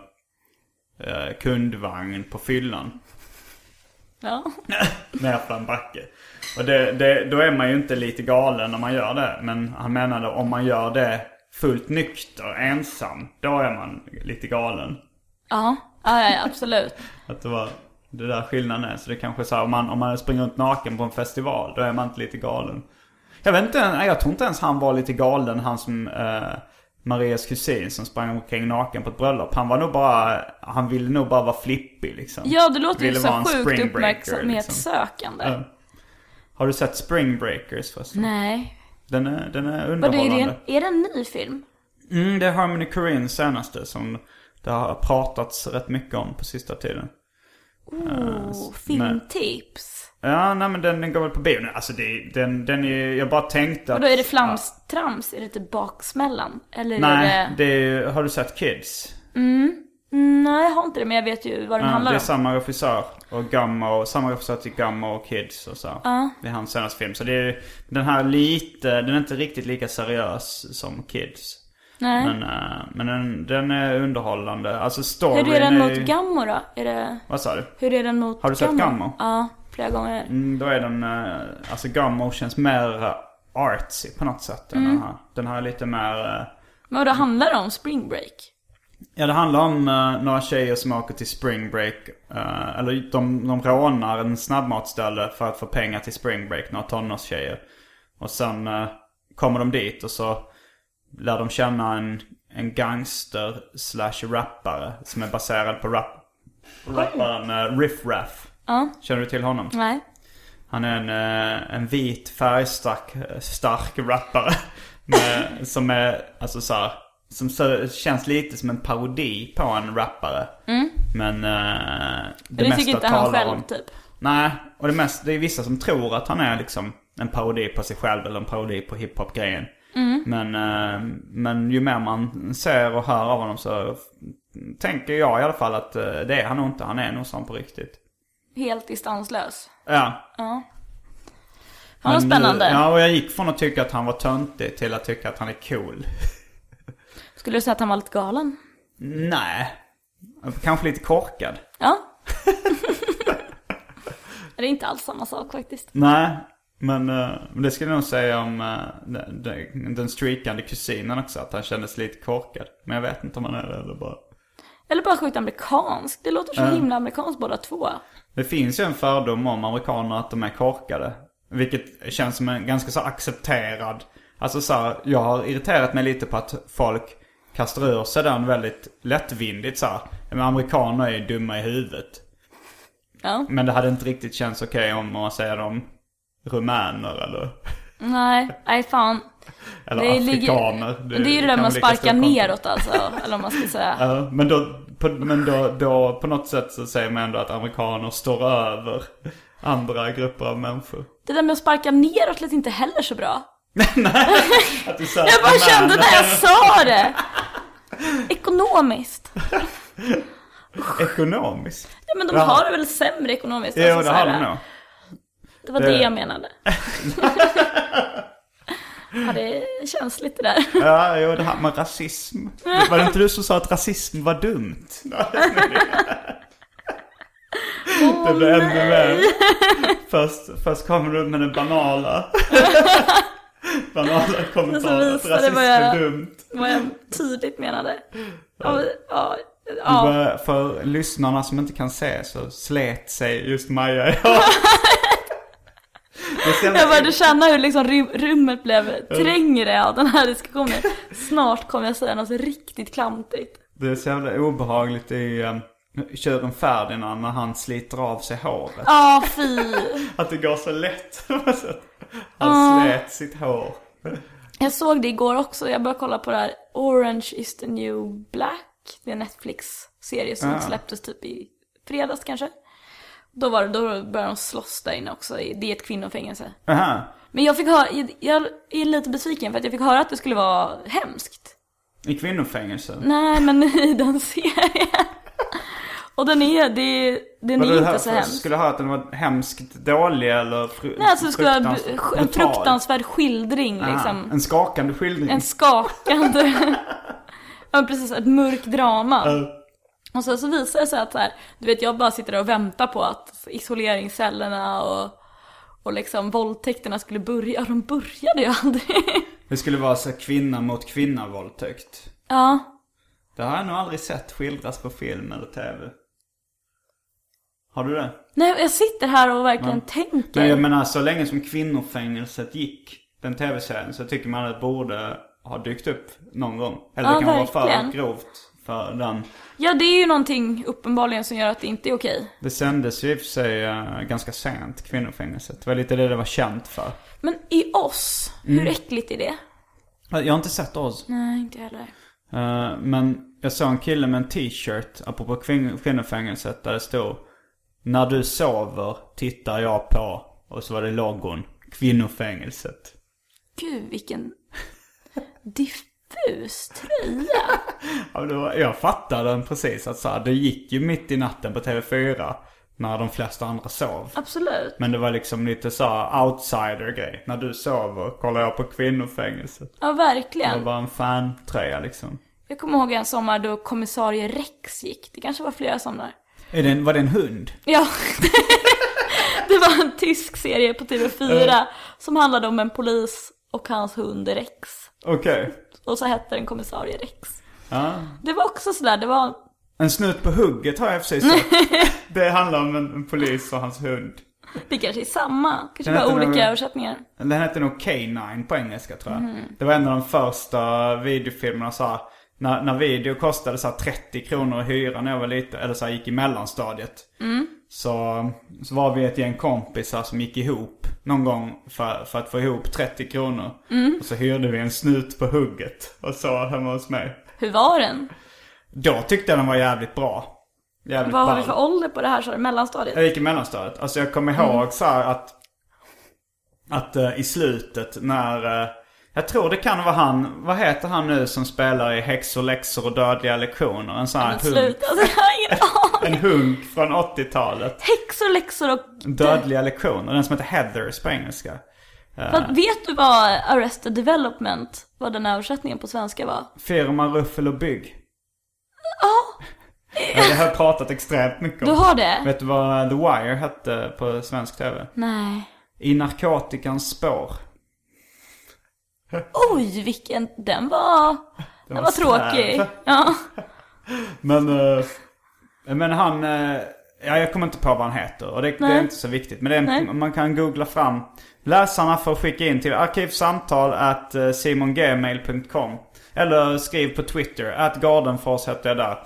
eh, kundvagn på fyllan. Ja. [laughs] Nerför en backe. Och det, det, då är man ju inte lite galen när man gör det. Men han menade om man gör det fullt nykter, ensam. Då är man lite galen. Ja, ja, ja, absolut. [laughs] Att det var det där skillnaden är. Så det kanske är så här, om man, om man springer runt naken på en festival, då är man inte lite galen. Jag vet inte, jag tror inte ens han var lite galen, han som eh, Marias kusin som sprang omkring naken på ett bröllop. Han var nog bara, han ville nog bara vara flippig liksom. Ja, det låter ju Ville så vara en sjukt uppmärksamhetssökande. Ja. Har du sett Spring Breakers förresten? Nej. Den är, den är Vad är, underhållande. det, är det en ny film? Mm, det är Harmony Korines senaste som det har pratats rätt mycket om på sista tiden. Oh, filmtips. Ja, nej men den, den går väl på bio nu. Alltså det, den, den är, jag bara tänkte Och att... då är det flamstrams? Är det typ baksmällan? Eller Nej, är det... det är har du sett Kids? Mm, Nej, jag har inte det, men jag vet ju vad den Ja, handlar det är om. samma regissör och Gummo, samma regissör till Gummo och Kids och så. Det är hans senaste film. Så det är, den här lite, den är inte riktigt lika seriös som Kids. Nej. Men, eh, men den, den är underhållande. Alltså storyn Hur är den mot ju- Gammo då? Är det... Vad sa du? Hur är den mot Har du sett Gummo? Ja, flera gånger. Mm, då är den, eh, alltså Gummo känns mer eh, artsy på något sätt Mm. den här. Den här är lite mer, Men vad handlar det om? Spring break? Ja det handlar om eh, några tjejer som åker till spring break. eh, eller de, de rånar en snabbmatsställe för att få pengar till spring break, några tonårstjejer. Och sen eh, kommer de dit och så lär de känna en, en gangster slash rappare som är baserad på rap, rapparen uh, Riff Raff. Känner du till honom? Nej. Han är en, en vit färgstark stark rappare. [laughs] Med, som är, alltså så här, Som så, känns lite som en parodi på en rappare. Men eh, det, Det, mesta tycker inte han själv om... typ. Nej, och det, mest, det är vissa som tror att han är liksom en parodi på sig själv eller en parodi på hiphop-grejen. Men, eh, men ju mer man ser och hör av honom så tänker jag i alla fall att eh, det är han nog inte. Han är nog sån på riktigt. helt distanslös. Ja. Ja. Han var spännande. Ja, och jag gick från att tycka att han var töntig till att tycka att han är cool. [laughs] Skulle du säga att han var lite galen? Nej. Kanske lite korkad. Ja. [laughs] [laughs] det är inte alls samma sak faktiskt. Nej, men eh, det skulle jag nog säga om eh, den, streakande kusinen också. Att han kändes lite korkad. Men jag vet inte om han är det eller bara... Eller bara sjukt amerikanskt. Det låter så himla amerikanskt båda två. Det finns ju en fördom om amerikaner att de är korkade. Vilket känns som en ganska så accepterad. Alltså så här, jag har irriterat mig lite på att folk kastar ur sig den väldigt lättvindigt så här. Men amerikaner är ju dumma i huvudet. Ja. Men det hade inte riktigt känts okej om man säger om rumäner eller, Nej, nej fan. [laughs] eller Det, ligger, afrikaner. det, är ju det där kan med att bli lika sparka stor konflikt. neråt alltså. Eller om man ska säga. [laughs] Ja, men då, på, men då, då på något sätt så säger man ändå att amerikaner står över andra grupper av människor. Det där med att sparka neråt lät inte heller så bra. [laughs] Att du säger Jag bara kände när jag sa det. Ekonomiskt. Ekonomiskt. Ja men de Jaha. har det väl sämre ekonomiskt. Jo, alltså, det har de nog. Det var Det- det jag menade. [laughs] ja, det känns lite där. Ja, jo, det här med rasism. Var det inte du som sa att rasism var dumt? [laughs] det blev ännu mer. Först, först kommer du med den banala. [laughs] [laughs] banala kommentaren att visade rasism vad är jag- dumt. Vad jag tydligt menade. Ja, ja, Du ja. börjar- För lyssnarna som inte kan se så slet sig just Maja är så jävla- Jag [laughs] började känna hur liksom rum- rummet blev trängre av den här diskussionen. Snart kommer jag säga något riktigt klantigt. Det är så jävla obehagligt i um, Tjuren Ferdinand när han sliter av sig håret. Ja, fy. [laughs] Att det går så lätt. Han slet sitt hår. Jag såg det igår också. Jag började kolla på det här Orange is the new black. Det är en Netflix-serie som Ah. släpptes typ i fredags kanske. Då, var det, då började de slåss där inne också. Det är ett kvinnofängelse. Aha. Men jag fick höra, jag är lite besviken för att jag fick höra att det skulle vara hemskt. I kvinnofängelse. Nej, men i den serien. Och den är, det, den Var är inte här så hemsk. Skulle jag höra att den var hemskt dålig eller fru- Nej, alltså det skulle vara en brutal? fruktansvärd skildring Aha, liksom. En skakande skildring. En skakande, [laughs] ja precis, ett mörkt drama. Ja. Och så, så visar det sig att så här, du vet jag bara sitter där och väntar på att isoleringscellerna och, och liksom våldtäkterna skulle börja. Ja, de började ju aldrig. [laughs] Det skulle vara så kvinna mot kvinna våldtäkt. Ja, Det har jag nog aldrig sett skildras på film eller tv. Har du det? nej jag sitter här och verkligen tänker. Men jag menar så länge som kvinnofängelset gick, den tv-serien, så tycker man att det borde ha dykt upp någon gång. Eller Ja, det kan vara verkligen. för grovt för den. Ja, det är ju någonting uppenbarligen som gör att det inte är okej. Det sändes ju i och för sig eh, ganska sent, kvinnofängelset. Det var lite det det var känt för. Men i oss, Mm. hur äckligt är det? Jag har inte sett oss. Nej, inte heller. Eh, men jag såg en kille med en t-shirt, apropå kvin- kvinnofängelset, där det stod När du sover tittar jag på. Och så var det logon. Kvinnofängelset. Gud, vilken [laughs] diffus tröja. [laughs] Ja, det var, jag fattade den precis. Att så här, det gick ju mitt i natten på TV4. När de flesta andra sov. Absolut. Men det var liksom lite så outsider-grej. När du sover kollar jag på kvinnofängelset. Ja, Det var verkligen. en fantröja liksom. Jag kommer ihåg en sommar då kommissarie Rex gick. Det kanske var flera somrar. Är det en, var det en hund? Ja. [laughs] det var en tysk serie på TV4 som handlade om en polis och hans hund Rex. Okej. Och så hette den kommissarie Rex. Ja. Det var också sådär, det var... En snut på hugget har jag för sig sett. [laughs] det handlar om en, en polis och hans hund. Det kanske är samma. Kanske Den bara olika nog- översättningar. Den hette nog K9 på engelska tror jag. Mhm. Det var en av de första videofilmerna så här, när, när video kostade så här 30 kronor att hyra när jag var liten, eller så här, gick i mellanstadiet. Mm. Så, så var vi ett gäng kompisar som gick ihop någon gång för, för att få ihop 30 kronor. Mm. Och så hyrde vi en snut på hugget och så hemma hos mig. Hur var den? Då tyckte jag den var jävligt bra. Jävligt Vad har vi för ålder på det här, så mellanstadiet? Jag gick i mellanstadiet. Alltså jag kommer ihåg så här att, att eh, i slutet när, eh, Jag tror det kan vara han, vad heter han nu som spelar i Häxor, läxor och dödliga lektioner? En sån här hunk. alltså, jag har ingen [laughs] aning. En hunk från 80-talet. Häxor, läxor och... Dödliga lektioner. Den som heter Heathers på engelska. Vad, vet du vad Arrested Development, vad den översättningen på svenska var? Firma Ruffel och Bygg. [laughs] Ja. Det har jag pratat extremt mycket om. Du har det? Vet du vad The Wire hette på svensk tv? Nej. I narkotikans spår. Oj, vilken... Den var... [laughs] Den, var var tråkig. Ja. [laughs] Men, eh, men han, eh, ja jag kommer inte på vad han heter och det, det är inte så viktigt. Men Nej. man kan googla fram. Läsarna får skicka in till arkivsamtal at eh, simongmail.com. Eller skriv på Twitter, at Gardenfors heter jag där.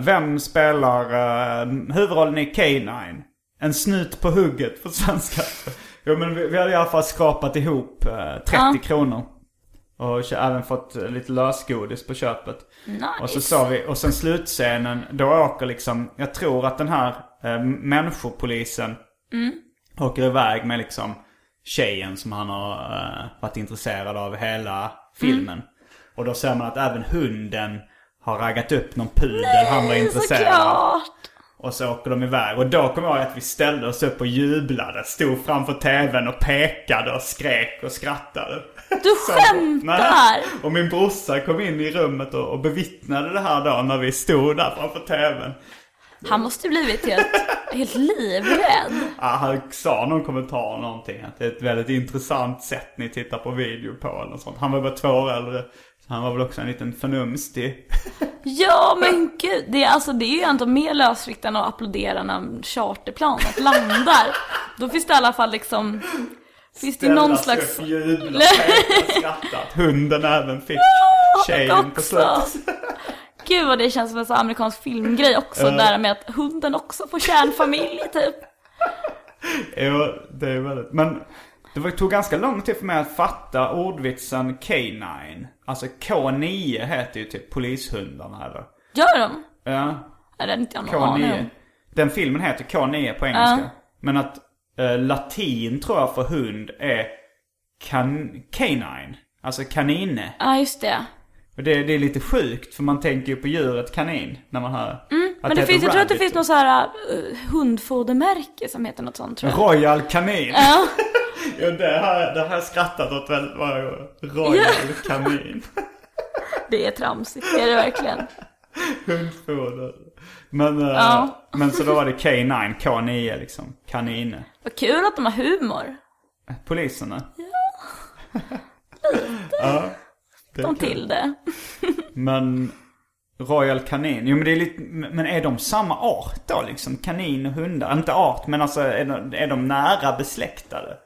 Vem spelar huvudrollen i K9? En snut på hugget på svenska. Jo men vi, vi hade i alla fall skrapat ihop eh, 30 Ja. kronor. Och även fått eh, lite lösgodis på köpet. Nice. Och så sa vi, och sen slutscenen, då åker liksom, jag tror att den här eh, människopolisen åker iväg med liksom tjejen som han har eh, varit intresserad av hela filmen. Och då ser man att även hunden har raggat upp någon pudel han var intresserad av. Och så åker de iväg. Och då kommer jag ihåg att vi ställde oss upp och jublade. Stod framför tvn och pekade och skrek och skrattade. Du [laughs] skämtar! Och min brorsa kom in i rummet och, och bevittnade det här då när vi stod där framför tvn. Han måste blivit helt, helt livrädd. Ja, han sa någon kommentar någonting. Att det är ett väldigt intressant sätt ni tittar på video på eller sånt. Han var bara två år äldre. Så han var väl också en liten förnumstig. [laughs] Ja men gud, det är, alltså, det är ju ändå mer lösryckt än att applådera när charterplanet landar. Då finns det i alla fall liksom, finns det någon slags... Jubla, peka, skratta. Att hunden även fick tjejen på slutet. Gud vad det känns som en sån amerikansk filmgrej också, där med att hunden också får kärnfamilj typ. [laughs] Jo, det är väldigt... Men det tog ganska lång tid för mig att fatta ordvitsen K9. Alltså K9 heter ju typ polishundarna eller? Gör de? Ja, Nej, det inte jag någon aning K9. om. Den filmen heter K9 på engelska. Men att eh, latin tror jag för hund är kan, canine. Alltså kanine. Ja, just det. Och det, det är lite sjukt för man tänker ju på djuret kanin när man hör att Mm, Men det heter finns, jag tror att det finns något så här uh, hundfodermärke som heter något sånt tror jag. Royal kanin. Ja, [laughs] Ja, det har, det har jag skrattat åt väldigt många gånger. Royal kanin. [laughs] det är tramsigt, det är det verkligen. Hundfoder. Men, eh, Ja. men så då var det K9, K9 liksom. Kanine. Vad kul att de har humor. Poliserna. Ja. [laughs] det är De till det. [laughs] Men Royal Kanin, jo men det är lite, men är de samma art då liksom? Kanin och hundar? Inte art, men alltså är de, är de nära besläktade?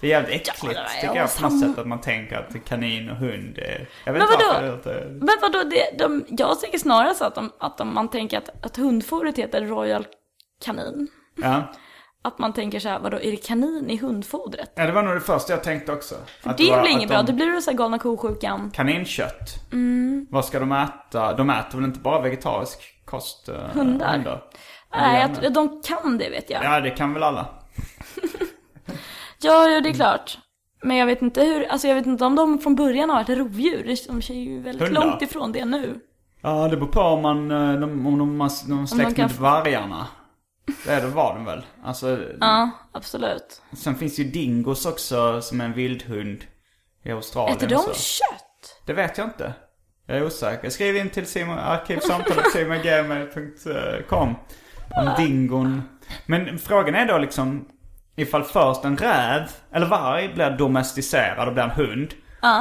Det är jävligt äckligt Ja, det tycker ja, jag på något sätt att man tänker att kanin och hund är... Jag vet Men inte vadå? är Men vadå, det, de, jag tänker snarare så att, de, att de, man tänker att, att hundfodret heter Royal Kanin. Ja. Att man tänker så här, vadå, är det kanin i hundfodret? ja, det var nog det första jag tänkte också. Att det blir inget bra, de- det blir det så här galna ko-sjukan. Kaninkött. Mm. Vad ska de äta? De äter väl inte bara vegetarisk kost? eh, Hundar. Nej, jag, de kan det vet jag. Ja, Ja, det kan väl alla. [laughs] ja, ja, det är klart. Men jag vet inte hur, alltså jag vet inte om de från början har varit rovdjur. De ser ju väldigt Hundar. långt ifrån det nu. Ja, det beror på om man, eh, de, om de, har- de har släkt kan med vargarna. Det är det var de väl? Alltså, Ja, absolut. sen finns ju dingos också som är en vildhund i Australien. Äter de kött? Det vet jag inte. Jag är osäker. Skriv in till Simon, arkivsamtalet [laughs] simongmail.com om dingon. Men frågan är då liksom ifall först en räv eller varg blir domesticerad och blir en hund.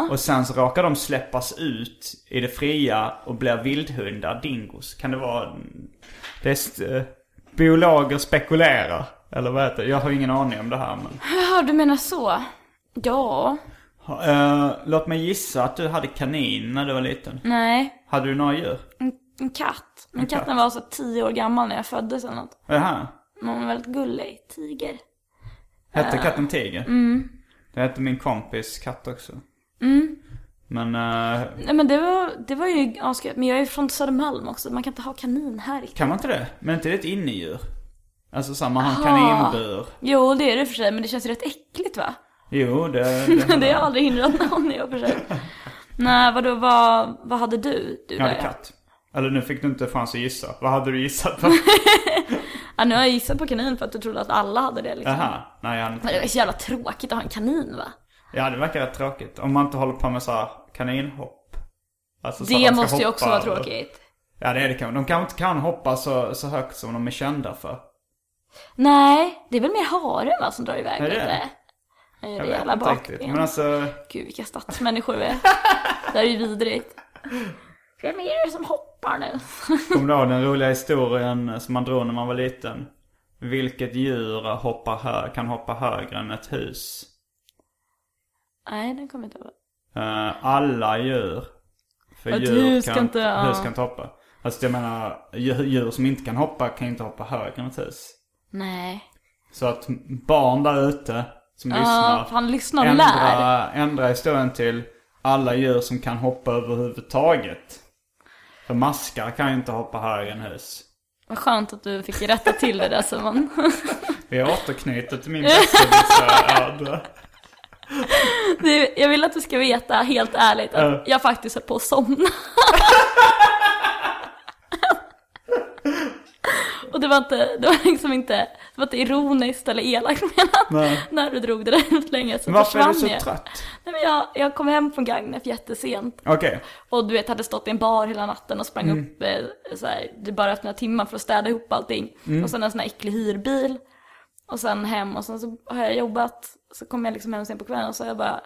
Och sen så råkar de släppas ut i det fria och blir vildhundar, dingos. Kan det vara... Det är eh, biologer spekulerar. Eller vad heter det? Jag har ingen aning om det här men... Ja, du menar så? Ja. Eh, låt mig gissa att du hade kanin när du var liten. Nej. Hade du några djur? En, en katt. Men katt. katten var så tio år gammal när jag föddes eller något. Jaha. Men hon var väldigt gullig. Tiger. Hette katten Tiger? Mm. Det hette min kompis katt också. Mm. Men, eh, Nej men det var, det var ju asgött. Men jag är från Södermalm också. Man kan inte ha kanin här riktigt. kan man inte det? Men inte det ett innedjur? Alltså en Aha. kaninbur. Jo, det är det för sig. Men det känns ju rätt äckligt va? Jo, det... det, [laughs] det har aldrig hindrat någon i och för sig. Nej, vadå, vad, vad hade du? du Jag hade där? katt. Eller nu fick du inte chans att gissa. Vad hade du gissat på? [laughs] Ja, nu har jag gissat på kanin för att du trodde att alla hade det liksom. Jaha. Nej, jag hade Men inte. det var så jävla tråkigt att ha en kanin va? Ja, det verkar rätt tråkigt. Om man inte håller på med så här kaninhopp. Alltså, så Det måste ju också vara och- tråkigt. Ja, det är det kanske. De kanske inte kan hoppa så, så högt som de är kända för. Nej, det är väl mer haren va som drar iväg Är det? lite? Det vet jävla inte riktigt. bakben. Men alltså... Gud vilka stadsmänniskor vi är. Det här är ju vidrigt. [laughs] Vem är det som hoppar nu? [laughs] Kommer du ihåg den roliga historien som man drog när man var liten? Vilket djur hoppar hö- kan hoppa högre än ett hus? Nej, den kommer inte ihåg. Eh, alla djur. För Ett djur hus kan, kan inte- ja. hus kan inte hoppa. Alltså jag menar, djur, som inte kan hoppa kan inte hoppa högre än ett hus. Nej. Så att barn där ute som Ja, lyssnar. fan lyssna och lär. ändra, ändra historien till alla djur som kan hoppa överhuvudtaget. För maskar kan ju inte hoppa högre än hus. Vad skönt att du fick rätta till det där Simon. [laughs] Vi återknyter till min. Du, jag vill att du ska veta helt ärligt att Ja. jag faktiskt höll på att somna. [laughs] Och det var inte, det var liksom inte, det var inte ironiskt eller elakt [laughs] menat. Nej. När du drog det där ut länge så Varför är du så jag. trött? Nej, men jag, jag kom hem från Gagnef jättesent. Okej. Och du vet, hade stått i en bar hela natten och sprang Mm. upp eh, så här, det bara efter några timmar för att städa ihop allting. Mm. Och sen en sån här äcklig hyrbil. Och sen hem och sen så har jag jobbat. Så kom jag liksom hem sen på kvällen och så har jag bara,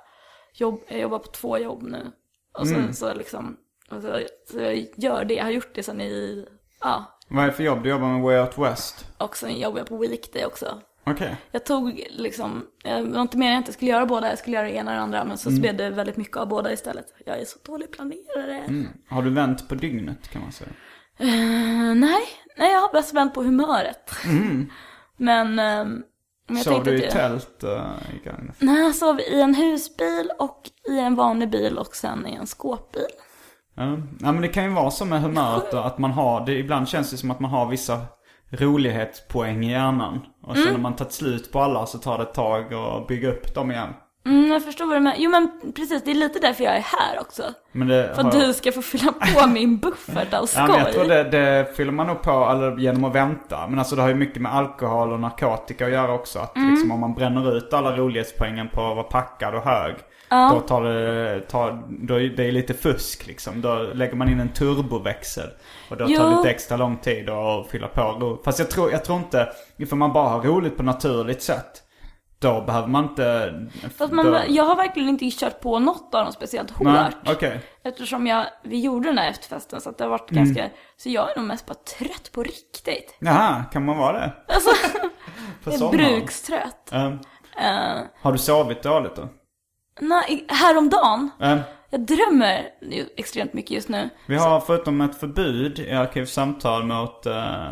jobb, jag jobbar på två jobb nu. Och sen Mm. så liksom, och så, så jag gör det, jag har gjort det sen i, ja. Vad är det för jobb? Du jobbar med Way Out West? Och sen jobbar jag på Weekday också. Okej. Jag tog liksom, det var inte meningen att jag skulle göra båda, jag skulle göra det ena och det andra. Men så Mm. blev det väldigt mycket av båda istället. Jag är så dålig planerare. Mm. Har du vänt på dygnet kan man säga? Eh, nej, nej, jag har bäst vänt på humöret. [laughs] Men, ehm, men jag Sov du i att- tält uh? Nej, jag sov i en husbil och i en vanlig bil och sen i en skåpbil. Ja. ja men det kan ju vara så med humöret då, att man har, det, ibland känns det som att man har vissa rolighetspoäng i hjärnan. Och sen Mm. när man tagit slut på alla så tar det ett tag att bygga upp dem igen. Mm, jag förstår vad du menar. Jo men precis, det är lite därför jag är här också. Det För att har- du ska få fylla på [laughs] min buffert av skoj. Ja, men jag tror det, det fyller man nog på eller genom att vänta. Men alltså det har ju mycket med alkohol och narkotika att göra också. Att Mm. liksom om man bränner ut alla rolighetspoängen på att vara packad och hög. Ja. Då tar det, tar, då är det är lite fusk liksom. Då lägger man in en turboväxel. Och då tar Jo. det lite extra lång tid att fylla på. Fast jag tror, jag tror inte, ifall man bara har roligt på naturligt sätt. Då behöver man inte... Fast man, då, jag har verkligen inte kört på något av dem speciellt hårt. Nej, okej. Eftersom jag, vi gjorde den här efterfesten så att det har varit Mm. ganska, så jag är nog mest bara trött på riktigt. Jaha, kan man vara det? Alltså, [laughs] jag är brukstrött. Ehm, Uh, har du sovit dåligt då? nej, häromdagen, Ehm, jag drömmer extremt mycket just nu. Vi har förutom ett förbud i Arkivsamtal mot eh,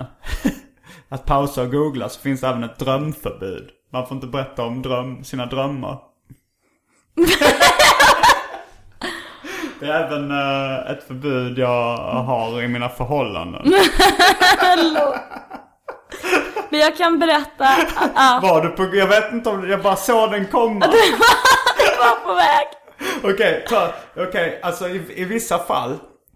[laughs] att pausa och googla så finns det även ett drömförbud. Man får inte berätta om dröm, sina drömmar. [laughs] det är även eh, ett förbud jag har i mina förhållanden. Men jag kan berätta att att Var du på, jag vet inte om, jag bara såg den komma. [laughs] jag var på väg. Okej, ta- okej, alltså i, i vissa fall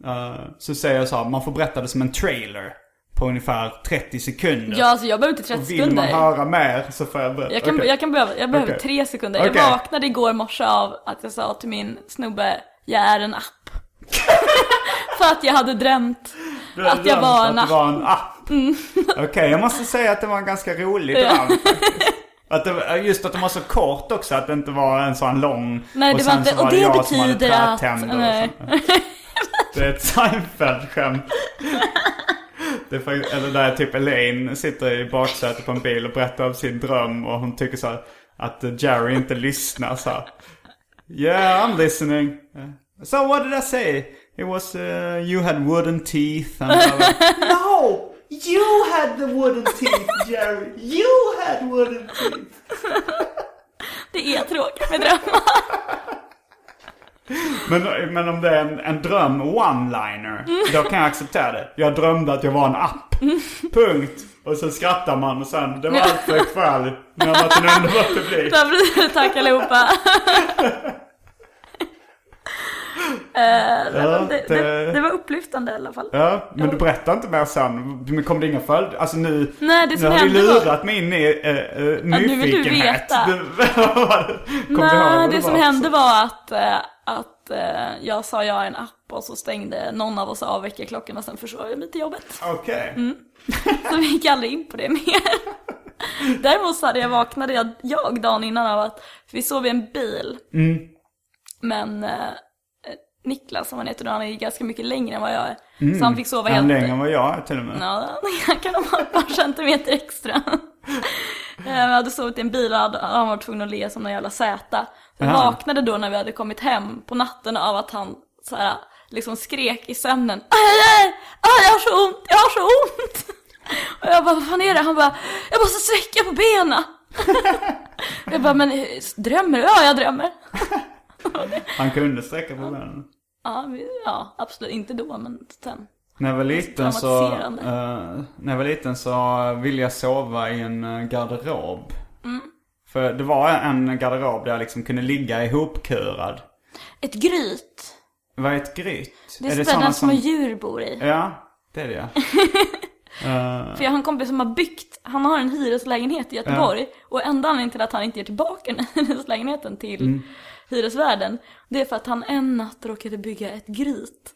eh, så säger jag så här, man får berätta det som en trailer. På ungefär 30 sekunder. Ja, alltså jag behöver inte 30 Och vill man sekunder. höra mer så får jag berätta. Jag kan, Okej. jag kan behöva, jag behöver Okej. tre sekunder. Okej. Jag vaknade igår morse av att jag sa till min snubbe, jag är en app. [laughs] För att jag hade drömt att jag drömt var en app. var en app. [laughs] Okej, jag måste säga att det var en ganska rolig dröm. [laughs] Att det, var- just att den var så kort också, att det inte var en sån lång. Nej, och det var sen inte- var och det jag som hade betyder att- och nej. Det är ett Seinfeld-skämt. Det är faktiskt, eller där typ Elaine sitter i baksätet på en bil och berättar om sin dröm och hon tycker så här att Jerry inte lyssnar så här. Yeah, I'm listening. Uh, So what did I say? It was uh, you had wooden teeth and blah. [laughs] No! You had the wooden teeth, Jerry. You had wooden teeth. [laughs] Det är tråkigt med drömmar. [laughs] Men, men om det är en, en dröm one-liner, då kan jag acceptera det. Jag drömde att jag var en app. Punkt. Och sen skrattar man och sen, det var allt för ikväll. Ni har varit en underbar publik. [laughs] Tack allihopa. Eh, det, det, det, det var upplyftande i alla fall. Ja, men du berättar inte mer sen. Men kom det inga följder? Alltså nu, Nej, det nu har du hände var- lurat mig in i äh, nu vill du nyfikenhet. veta. [laughs] Var det? Kommer du ihåg Nej, vad det som var? hände var att, eh, att eh, jag sa ja i en app och så stängde någon av oss av väckarklockan och sen försov jag mig till jobbet. Okej. Mm. [laughs] Så vi gick aldrig in på det mer. [laughs] Däremot så hade jag vaknade jag, jag dagen innan av att, vi sov i en bil. Mm. Men eh, Niklas som han heter då, han är ju ganska mycket längre än vad jag är. Så han fick sova Han helt... är längre än vad jag är till och med. Ja, [laughs] han kan ha ett par centimeter extra. [laughs] Eh, Vi hade sovit i en bil och han var tvungen att le som en jävla säta. Jag vaknade då när vi hade kommit hem på natten av att han så här, liksom skrek i sömnen. Aj, aj, aj, jag har så ont, jag har så ont. [laughs] Och jag bara, vad fan är det? Han bara, jag måste sträcka på benen. Jag bara, men eh, drömmer du? Ja, jag drömmer. Han kunde sträcka på benen. Ja, vi, ja, absolut inte då, men sen. När jag var liten så, eh, när jag var liten så ville jag sova i en eh, garderob. Mm. För det var en garderob där jag liksom kunde ligga ihopkurad. Ett gryt. Vad är ett gryt? Det är, det ställen såna som små djur bor i. Ja, det är det ja. [laughs] För jag har en kompis som har byggt, han har en hyreslägenhet i Göteborg. Och enda anledningen till att han inte ger tillbaka den [laughs] hyreslägenheten till Mm. Hyresvärden. Det är för att han en natt råkade bygga ett gryt.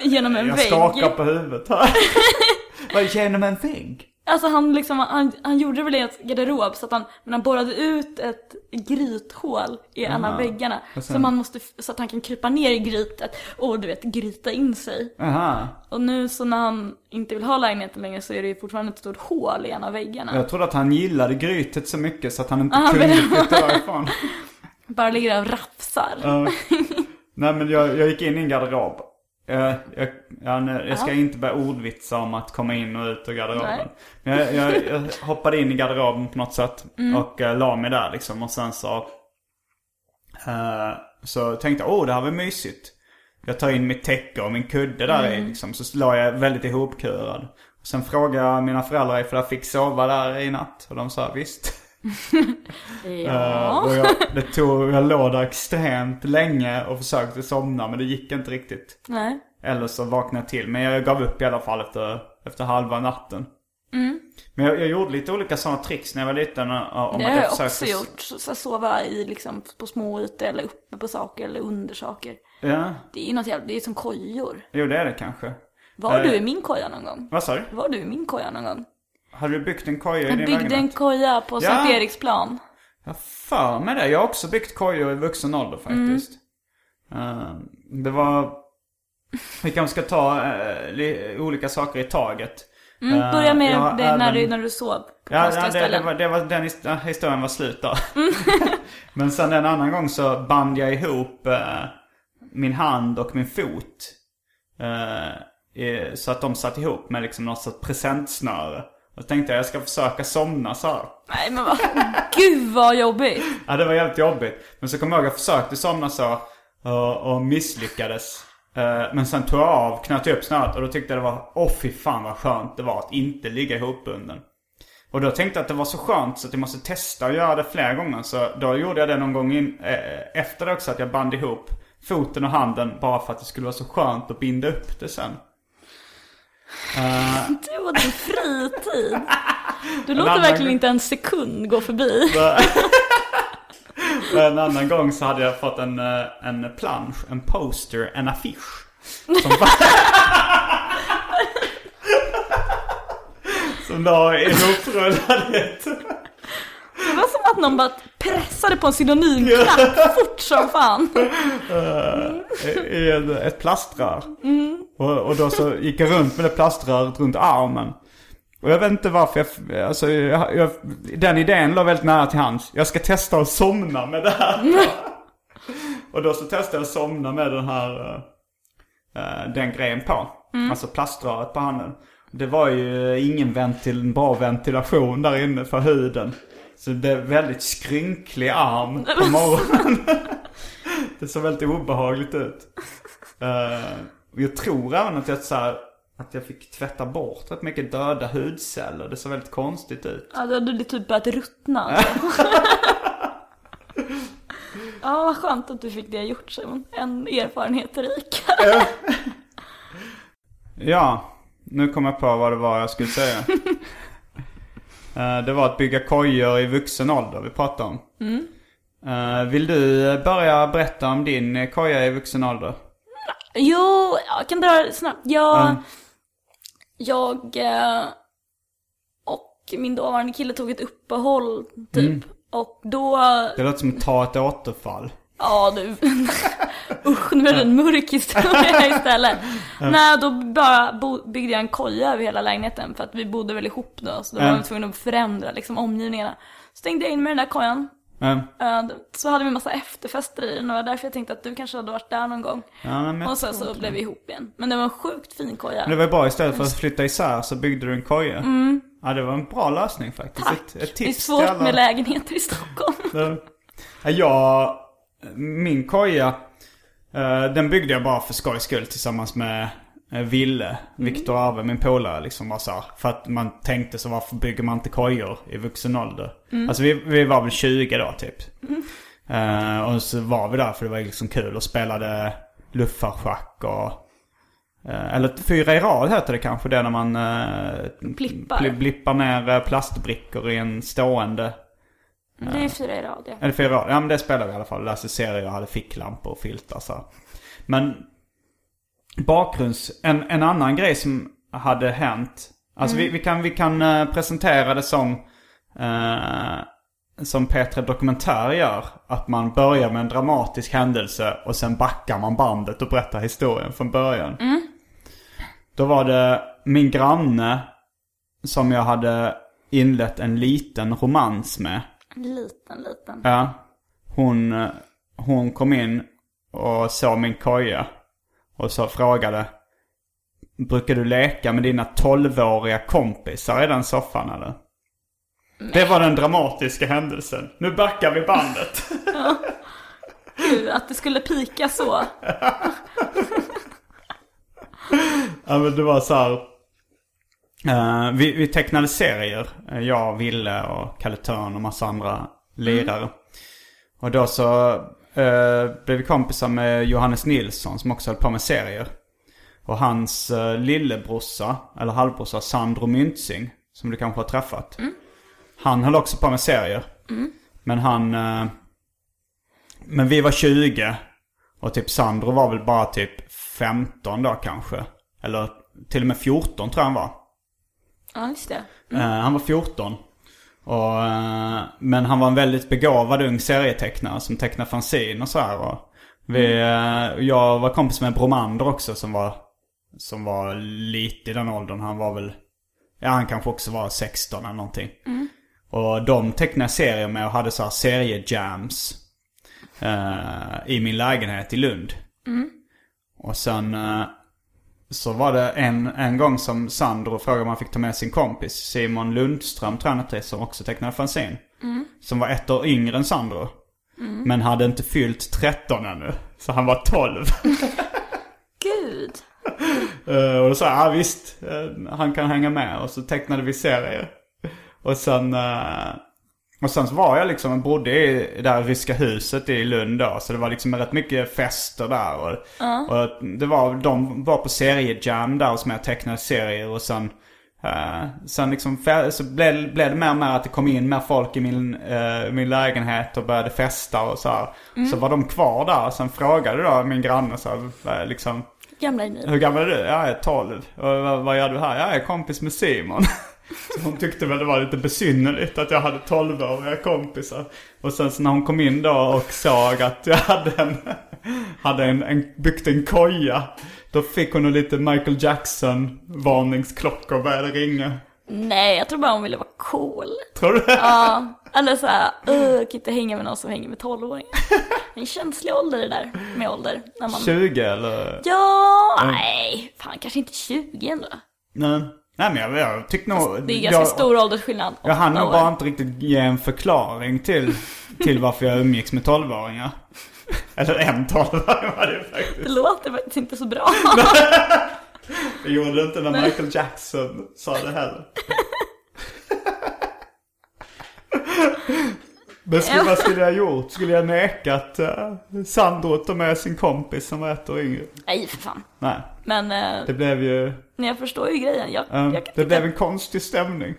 Genom en Jag vägg. skakar på huvudet här. [laughs] Vad, genom en vägg? Alltså han liksom, han, han gjorde väl i ett garderob så att han, men han borrade ut ett grythål i en av väggarna. Sen- Så, man måste, så att han kan krypa ner i grytet och du vet, gryta in sig. Aha. Och nu så när han inte vill ha lägenheten längre så är det ju fortfarande ett stort hål i en av väggarna. Jag trodde att han gillade grytet så mycket så att han inte Ah, kunde flytta därifrån. [laughs] Bara ligger och rafsar. Ja. [laughs] Nej men jag, jag gick in i en garderob. Jag, jag, ja, nej, jag ska inte börja ordvitsa om att komma in och ut ur garderoben. Men jag, jag, jag hoppade in i garderoben på något sätt Mm. och uh, la mig där liksom. Och sen så, eh, så tänkte jag, åh det här var mysigt. Jag tar in mitt täcke och min kudde där Mm. i liksom. Så la jag väldigt ihopkurad. Sen frågade jag mina föräldrar ifall jag fick sova där i natt. Och de sa visst. [laughs] Eh, Ja. och jag, det tog, jag låg där extremt länge och försökte somna men det gick inte riktigt. Nej. Eller så vaknade jag till. Men jag gav upp i alla fall efter, efter halva natten. Mm. Men jag, jag gjorde lite olika sådana tricks när jag var liten. och- Om Det har jag försökte- också gjort. Så sova i liksom på små ytor eller uppe på saker eller under saker. Ja, Det är ju något jävla, det är som kojor. jo det är det kanske. Var Eh. du i min koja någon gång? Vad sa du? Var du i min koja någon gång? Hade du byggt en koja i Jag din byggde en lägenhet? koja på Ja. Sankt Eriksplan. Jag för mig det. Jag har också byggt kojor i vuxen ålder faktiskt. Eh, det var... Vi kanske ska ta eh, li- olika saker i taget. Mm, Eh, börja med jag har det när, även- du, när du sov på Ja, ja det, det, var, det var den ja, historien var slut där. [laughs] Men sen en annan gång så band jag ihop eh, min hand och min fot. eh, så att de satt ihop med liksom något sorts presentsnöre. Och tänkte jag jag ska försöka somna så här. Nej men vad, gud vad jobbigt. Ja, det var jävligt jobbigt. Men så kommer jag ihåg jag försökte somna så och, och misslyckades. Eh, Men sen tog jag av, knöt upp snöret och då tyckte jag det var, åh fy fan vad skönt det var att inte ligga ihopbunden. Och då tänkte jag att det var så skönt så att jag måste testa att göra det flera gånger. Så då gjorde jag det någon gång in, eh, efter det också att jag band ihop foten och handen bara för att det skulle vara så skönt att binda upp det sen. Du och din fritid. [laughs] Du låter verkligen gång- inte en sekund gå förbi. [laughs] En annan gång så hade jag fått en, eh, en plansch, en poster, en affisch. Som, [laughs] som la ihoprullad i ett... Det var som att någon bara pressade på en synonymknapp [laughs] fort som fan. en, ett plaströr. Och, och då så gick jag runt med det plaströret runt armen. Och jag vet inte varför jag, alltså jag, jag, den idén låg väldigt nära till hands. Jag ska testa att somna med det här. [laughs] och då så testade jag att somna med den här, eh, den grejen på. Alltså plaströret på handen. Det var ju ingen ventil, bra ventilation där inne för huden. Så det är väldigt skrynklig arm på morgonen. [laughs] det såg väldigt obehagligt ut. Eh, och jag tror även att jag så här, att jag fick tvätta bort rätt mycket döda hudceller. Det såg väldigt konstigt ut. Ja, då hade du typ börjat ruttna. [laughs] ja, vad skönt att du fick det gjort Simon. En erfarenhet rik. Ja, nu kom jag på vad det var jag skulle säga. [laughs] Eh, det var att bygga kojor i vuxen ålder vi pratade om. Eh, Vill du börja berätta om din koja i vuxen ålder? Jo, jag kan dra det snabbt. Jag, Mm. jag eh, och min dåvarande kille tog ett uppehåll typ. Mm. Och då, Det låter som att ta ett återfall. Ja du, [laughs] usch nu är det en mörk historia istället. Nej, då bara byggde jag en koja över hela lägenheten för att vi bodde väl ihop då. Så då var Mm. vi tvungna att förändra liksom omgivningarna. Stängde jag in i den där kojan. Mm. Så hade vi en massa efterfester i den och det var därför jag tänkte att du kanske hade varit där någon gång. Ja, men Och sen så blev vi ihop igen. Men det var en sjukt fin koja. Det var bra istället för att flytta isär så byggde du en koja. Ja, det var en bra lösning faktiskt. Tack. Ett, ett det är tips svårt alla. med lägenheter i Stockholm. [laughs] Ja, jag, min koja, eh, den byggde jag bara för skojs skull tillsammans med eh, Ville, Viktor Arve, min polare liksom bara så här, För att man tänkte så varför bygger man inte kojor i vuxen ålder? Alltså vi, vi var väl 20 då typ. Eh, och så var vi där för det var liksom kul och spelade luffarschack och... eh, eller fyra i rad heter det kanske det när man... Uh, Blippar. blippar ner plastbrickor i en stående... Det är fyra i rad ja. Eller fyra år. Ja men det spelade vi i alla fall. Läste serier och hade ficklampor och filtar så. här. Men bakgrunds... En, en annan grej som hade hänt. Alltså vi, vi kan, vi kan eh, presentera det som... eh, som P3 Dokumentär gör. Att man börjar med en dramatisk händelse och sen backar man bandet och berättar historien från början. Då var det min granne som jag hade inlett en liten romans med. Liten, liten. Ja. Hon, eh, hon kom in och såg min koja. Och så frågade. Brukar du leka med dina 12-åriga kompisar i den soffan eller? Det var den dramatiska händelsen. Nu backar vi bandet. [laughs] Gud, att det skulle pika så. ja men det var så här. Eh, vi, vi tecknade serier. Eh, Jag, Ville och Kalle Törn och massa andra lirare. Och då så eh, blev vi kompisar med Johannes Nilsson som också höll på med serier. Och hans uh, lillebrorsa, eller halvbrorsa, Sandro Myntzing, som du kanske har träffat. Han höll också på med serier. Men han... eh, men vi var 20. Och typ Sandro var väl bara typ 15 då kanske. Eller till och med 14 tror jag han var. Ja, just det. Eh, han var 14. Och, eh, men han var en väldigt begåvad ung serietecknare som tecknade fanzine och så här. Och vi, eh, jag var kompis med Bromander också som var, som var lite i den åldern. Han var väl, ja han kanske också var 16 eller någonting. Och de tecknade serier med och hade så här seriejams. eh, I min lägenhet i Lund. Och sen så var det en, en gång som Sandro frågade om han fick ta med sin kompis Simon Lundström tror jag han hette, som också tecknade fanzine. Som var ett år yngre än Sandro. Men hade inte fyllt 13 ännu. Så han var 12. [laughs] Gud. [laughs] Eh, och då sa jag, ja visst, eh, han kan hänga med. Och så tecknade vi serier. Och sen, eh, och sen så var jag liksom, bodde i det där ryska huset i Lund då. Så det var liksom rätt mycket fester där. Och, och det var, de var på seriejam där som jag tecknade serier. Och sen, eh, sen liksom, så blev, blev det mer och mer att det kom in mer folk i min, eh, min lägenhet och började festa och så här. Så var de kvar där. Sen frågade då min granne så här, liksom, Gamla är ni. hur gammal är du? Jag är 12. Och vad, vad gör du här? Jag är kompis med Simon. [laughs] Så hon tyckte väl det var lite besynnerligt att jag hade 12-åriga kompisar. Och sen så när hon kom in då och såg att jag hade en, hade en, en byggt en koja. Då fick hon lite Michael Jackson varningsklocka och började ringa. Nej, jag tror bara hon ville vara cool. Tror du? Ja, eller såhär, uh, jag kan inte hänga med någon som hänger med 12-åringar. En känslig ålder det där, med ålder. När man... 20 eller? Ja, nej, fan kanske inte 20 ändå. Nej. Nej men jag, jag tyckte nog... Det är ganska jag, stor åldersskillnad. Jag hann nog bara inte riktigt ge en förklaring till, till varför jag umgicks med 12-åringar. Eller en 12-åring var det Det faktiskt. låter faktiskt inte så bra. [laughs] Det gjorde det inte när Michael Jackson sa det heller. [laughs] Men skulle, vad skulle jag gjort? Skulle jag nekat uh, Sandro att ta med sin kompis som var ett år yngre? Nej för fan. Nej, Men eh, det blev ju... nej, jag förstår ju grejen. Jag, eh, jag, det tycka, blev en konstig stämning.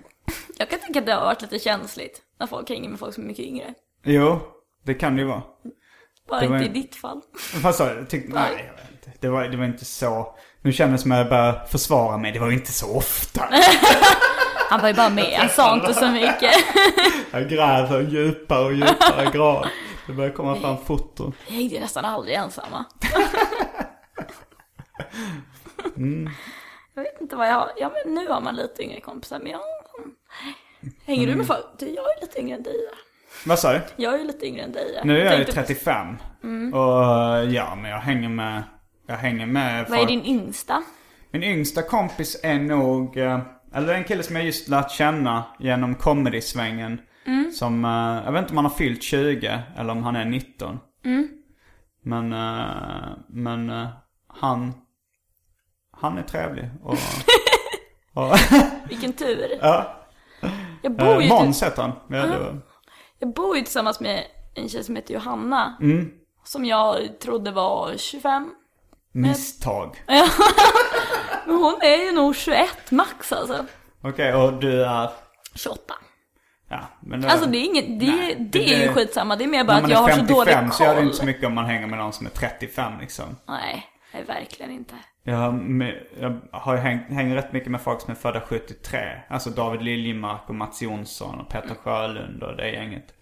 jag kan tycka att det har varit lite känsligt. När folk hänger med folk som är mycket yngre. Jo, det kan det ju vara. Bara Det var inte en- i ditt fall. Vad sa du? Tyck, nej, jag vet inte. Det var, det var inte så... Nu kändes det som att jag började försvara mig. Det var ju inte så ofta. [laughs] Han var ju bara med, han sa inte så mycket. [laughs] Jag gräver djupare och djupare grav. Det börjar komma fram foton. Jag hängde nästan aldrig ensamma. [laughs] Mm. Jag vet inte vad jag har. Ja men nu har man lite yngre kompisar. Men jag... Hänger du med folk? Du, jag är lite yngre än dig. Vad sa du? Jag är lite yngre än dig. Nu är jag ju Tänkte- 35. Och ja, men jag hänger med... Jag hänger med Vad är folk. din yngsta? Min yngsta kompis är nog... Eller en kille som jag just lärt känna genom comedy-svängen. Som, eh, jag vet inte om han har fyllt 20 eller om han är 19. Men, eh, men eh, han... Han är trevlig. Och, [laughs] och, [laughs] Vilken tur. ja. Jag bor ju, Eh, Måns heter han. Ja, var, jag bor ju tillsammans med en tjej som heter Johanna. Mm. Som jag trodde var 25. Misstag. [laughs] Men hon är ju nog 21 max alltså. Okej, och du är... 28. Ja, men det, Alltså det är inget, det, Nej, det, det- är ju skitsamma. Det är mer bara När att man jag har är så dålig 55 så gör det koll. inte så mycket om man hänger med någon som är 35 liksom. Nej, nej, verkligen inte. Jag har, med, jag har ju hängt, hänger rätt mycket med folk som är födda 73. Alltså David Liljemark och Mats Jonsson och Peter Sjölund och det gänget.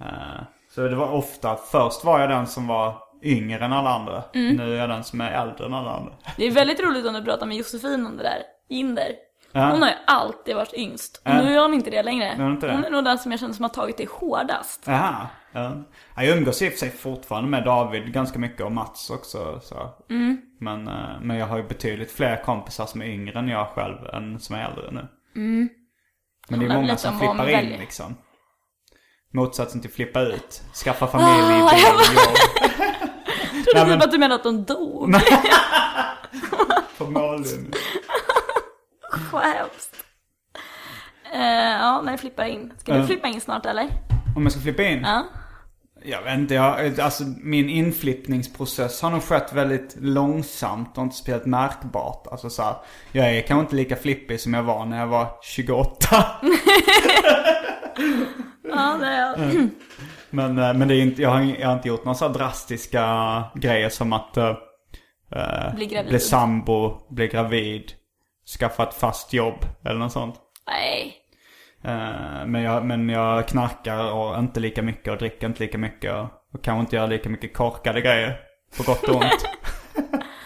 Eh, så det var ofta, först var jag den som var yngre än alla andra. Nu är jag den som är äldre än alla andra. [laughs] Det är väldigt roligt om du pratar med Josefin om det där. Inder. Ja. Hon har ju alltid varit yngst. Och Ja. nu är hon inte det längre. hon inte det? Hon är nog den som jag känner som har tagit det hårdast. Jaha. Ja. Ja, Jag umgås i och för sig fortfarande med David ganska mycket och Mats också. Så. Men, eh, men jag har ju betydligt fler kompisar som är yngre än jag själv än som är äldre nu. Men det är många som flippar in väljer. liksom. Motsatsen till flippa ut. Skaffa [laughs] familj, Ah, bil, jobb. [laughs] Trodde Nej, typ men- att du menade att de dog. [laughs] På mållinjen. Vad hemskt. Eh, ja, nej, flippa in. Ska du Ja. flippa in snart eller? Om jag ska flippa in? Ja. Jag vet inte, jag, alltså min inflippningsprocess har nog skett väldigt långsamt och inte speciellt märkbart. Alltså så här, jag är kanske inte lika flippig som jag var när jag var 28. [laughs] Ja, det är jag. Men, eh, men det är inte, jag, har, jag har inte gjort några så drastiska grejer som att uh, Bli gravid. bli sambo, bli gravid, skaffa ett fast jobb eller något sånt. Nej. Eh, men, jag, men jag knarkar och inte lika mycket och dricker inte lika mycket och, och kanske inte gör lika mycket korkade grejer. På gott och ont.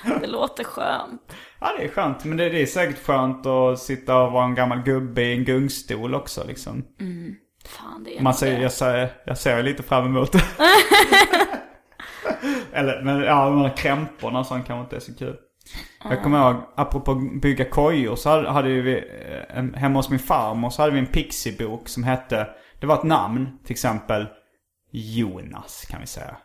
[laughs] Det låter skönt. ja det är skönt. Men det, det är säkert skönt att sitta och vara en gammal gubbe i en gungstol också liksom. Fan, det är Man säger, jag, säger, jag ser lite fram emot det. [laughs] Eller, men ja, de här krämporna och sånt kanske inte är så kul. Jag kommer ihåg, apropå bygga kojor så hade, hade vi, eh, en- hemma hos min farmor så hade vi en Pixie-bok som hette, det var ett namn, till exempel Jonas kan vi säga.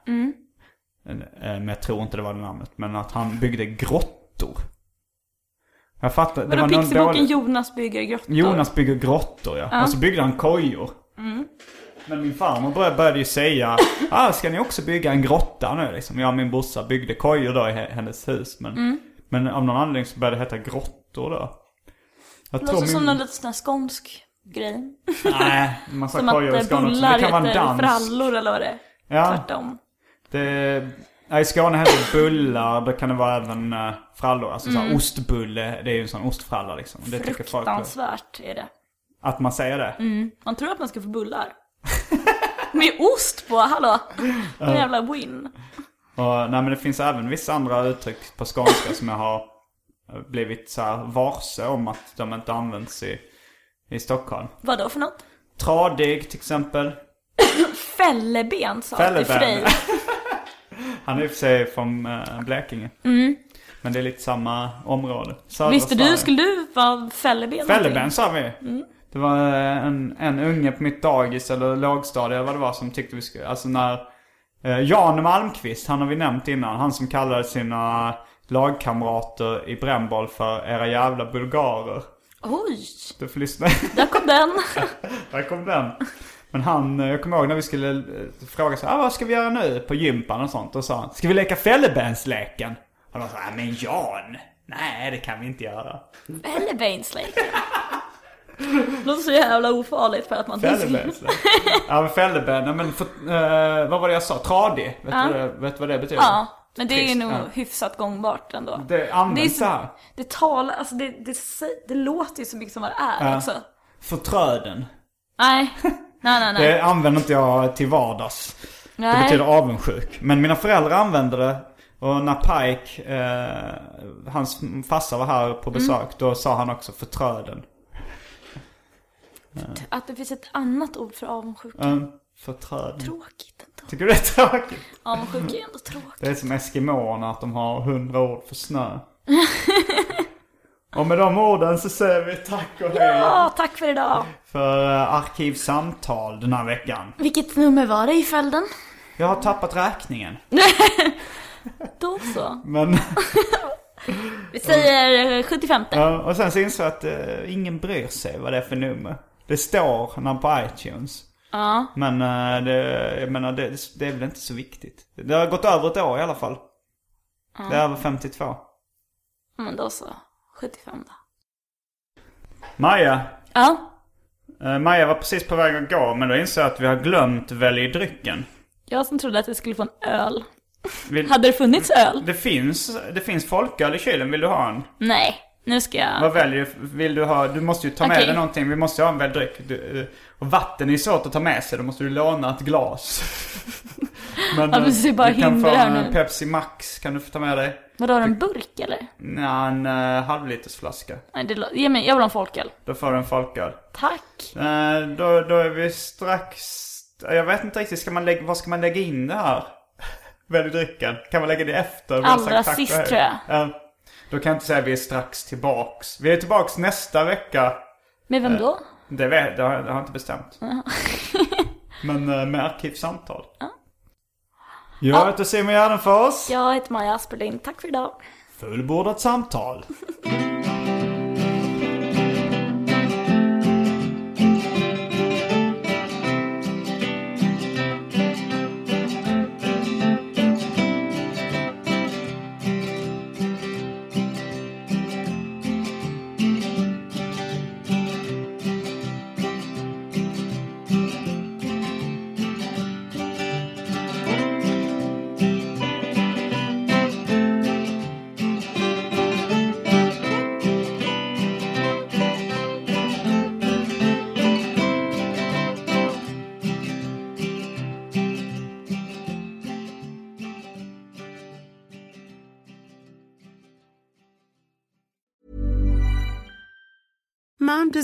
En- eh, Men jag tror inte det var det namnet, men att han byggde grottor. Jag fattar, det Vadå var någon dålig... Jonas bygger grottor? Jonas bygger grottor ja. Och så byggde han kojor. Men min farmor började, ju säga, ah, ska ni också bygga en grotta nu liksom? Jag och min brorsa byggde kojor då i he- hennes hus. Men, men av någon anledning så började det heta grottor då. Jag Det låter som någon liten sån här skånsk grej. Nej, en massa Som kojor i det Skåne också. Det kan vara en dans. frallor eller vad det är. Ja, Tvärtom. det, ja, i Skåne heter det bullar. Då kan det vara även uh, frallor. Alltså såhär ostbulle, det är ju en sån ostfralla liksom. Det tycker folk Fruktansvärt är det. Att man säger det. Man tror att man ska få bullar. [laughs] Med ost på, hallå! En jävla win. Och, nej men det finns även vissa andra uttryck på skånska som jag har eh, blivit så här varse om att de inte används i, i Stockholm. Vad då för något? Tradig till exempel. [coughs] Fälleben sa Fälleben. Frej. [laughs] Han är i och för sig från äh, Blekinge. Men det är lite samma område. Södra Mm. Visste Sverige. du, skulle du vara fälleben? Fälleben sa vi. Mm. Det var eh, en, en unge på mitt dagis eller lågstadie eller vad det var som tyckte vi skulle, alltså när eh, Jan Malmqvist, han har vi nämnt innan, han som kallade sina lagkamrater i brännboll för era jävla bulgarer. Oj, Du får lyssna. [laughs] där kom den. Där kom den. Men han, eh, jag kommer ihåg när vi skulle eh, fråga så här, ah, vad ska vi göra nu på gympan och sånt? Och sa han, ska vi leka fällebänsleken? Och de sa, "Ah, men Jan, nej det kan vi inte göra. Eller Bainslake. Låter så jävla ofarligt för att man Fällebänslek. ja men fälleben, ja, men för, eh, vad var det jag sa? Tradig? Vet, Ja. du, det- vet du vad det betyder? Ja, men det är Trist, nog ja. hyfsat gångbart ändå. Det används så- här. Det talar, alltså det, det, sä- det låter ju så mycket som vad det är Ja. också. Förtröden. Nej, nej, nej. nej. Det använder inte jag till vardags. Det nej. betyder avundsjuk. Men mina föräldrar använde det. Och när Pike, eh, hans farsa var här på besök, då sa han också förtröden. Att det finns ett annat ord för avundsjuka. Mm, förtröden. Tråkigt ändå. Tycker du det är tråkigt? Avundsjuka är ändå tråkigt. Det är som eskimåerna, att de har hundra ord för snö. [laughs] och med de orden så säger vi tack och hej Ja, tack för idag. för eh, Arkivsamtal den här veckan. Vilket nummer var det i följden? Jag har tappat räkningen. [laughs] Då så. Men, [laughs] Vi säger eh, 75. ja, och sen så insåg jag att eh, ingen bryr sig vad det är för nummer. Det står namn på iTunes. Ja. Men eh, det, jag menar, det, det är väl inte så viktigt. Det har gått över ett år i alla fall. Det är över 52. Men då så. 75 då. Maja. Ja. Eh, Maja var precis på väg att gå men då insåg jag att vi har glömt välj drycken. Jag som trodde att jag skulle få en öl. Vill, Hade det funnits öl? det, finns, det finns folköl i kylen, vill du ha en? Nej. Nu ska jag... Vad väljer du? Vill du ha? Du måste ju ta med Okej. dig någonting. Vi måste ju ha en välj dryck. Du, eh, och vatten är ju svårt att ta med sig. Då måste du låna ett glas. [laughs] men Ja, eh, det är bara du kan få en. Pepsi Max kan du få ta med dig. Vadå, har du en burk eller? Ja, en uh, halvlitersflaska. Nej, det, ge mig, jag vill ha en folköl. Då får du en folköl. Tack. Eh, då, då är vi strax... Jag vet inte riktigt, ska man lägga, vad ska man lägga in det här? [laughs] Välj drycken. Kan man lägga det efter? Allra sist, tror jag. Ja. Då kan jag inte säga att vi är strax tillbaks. Vi är tillbaks nästa vecka. Med vem då? Det, vet, det, har, jag inte bestämt. [laughs] Men eh, med arkivsamtal. Jag heter Simon Gärdenfors. Jag heter Maja Asperlin. Tack för idag. Fullbordat samtal. [laughs]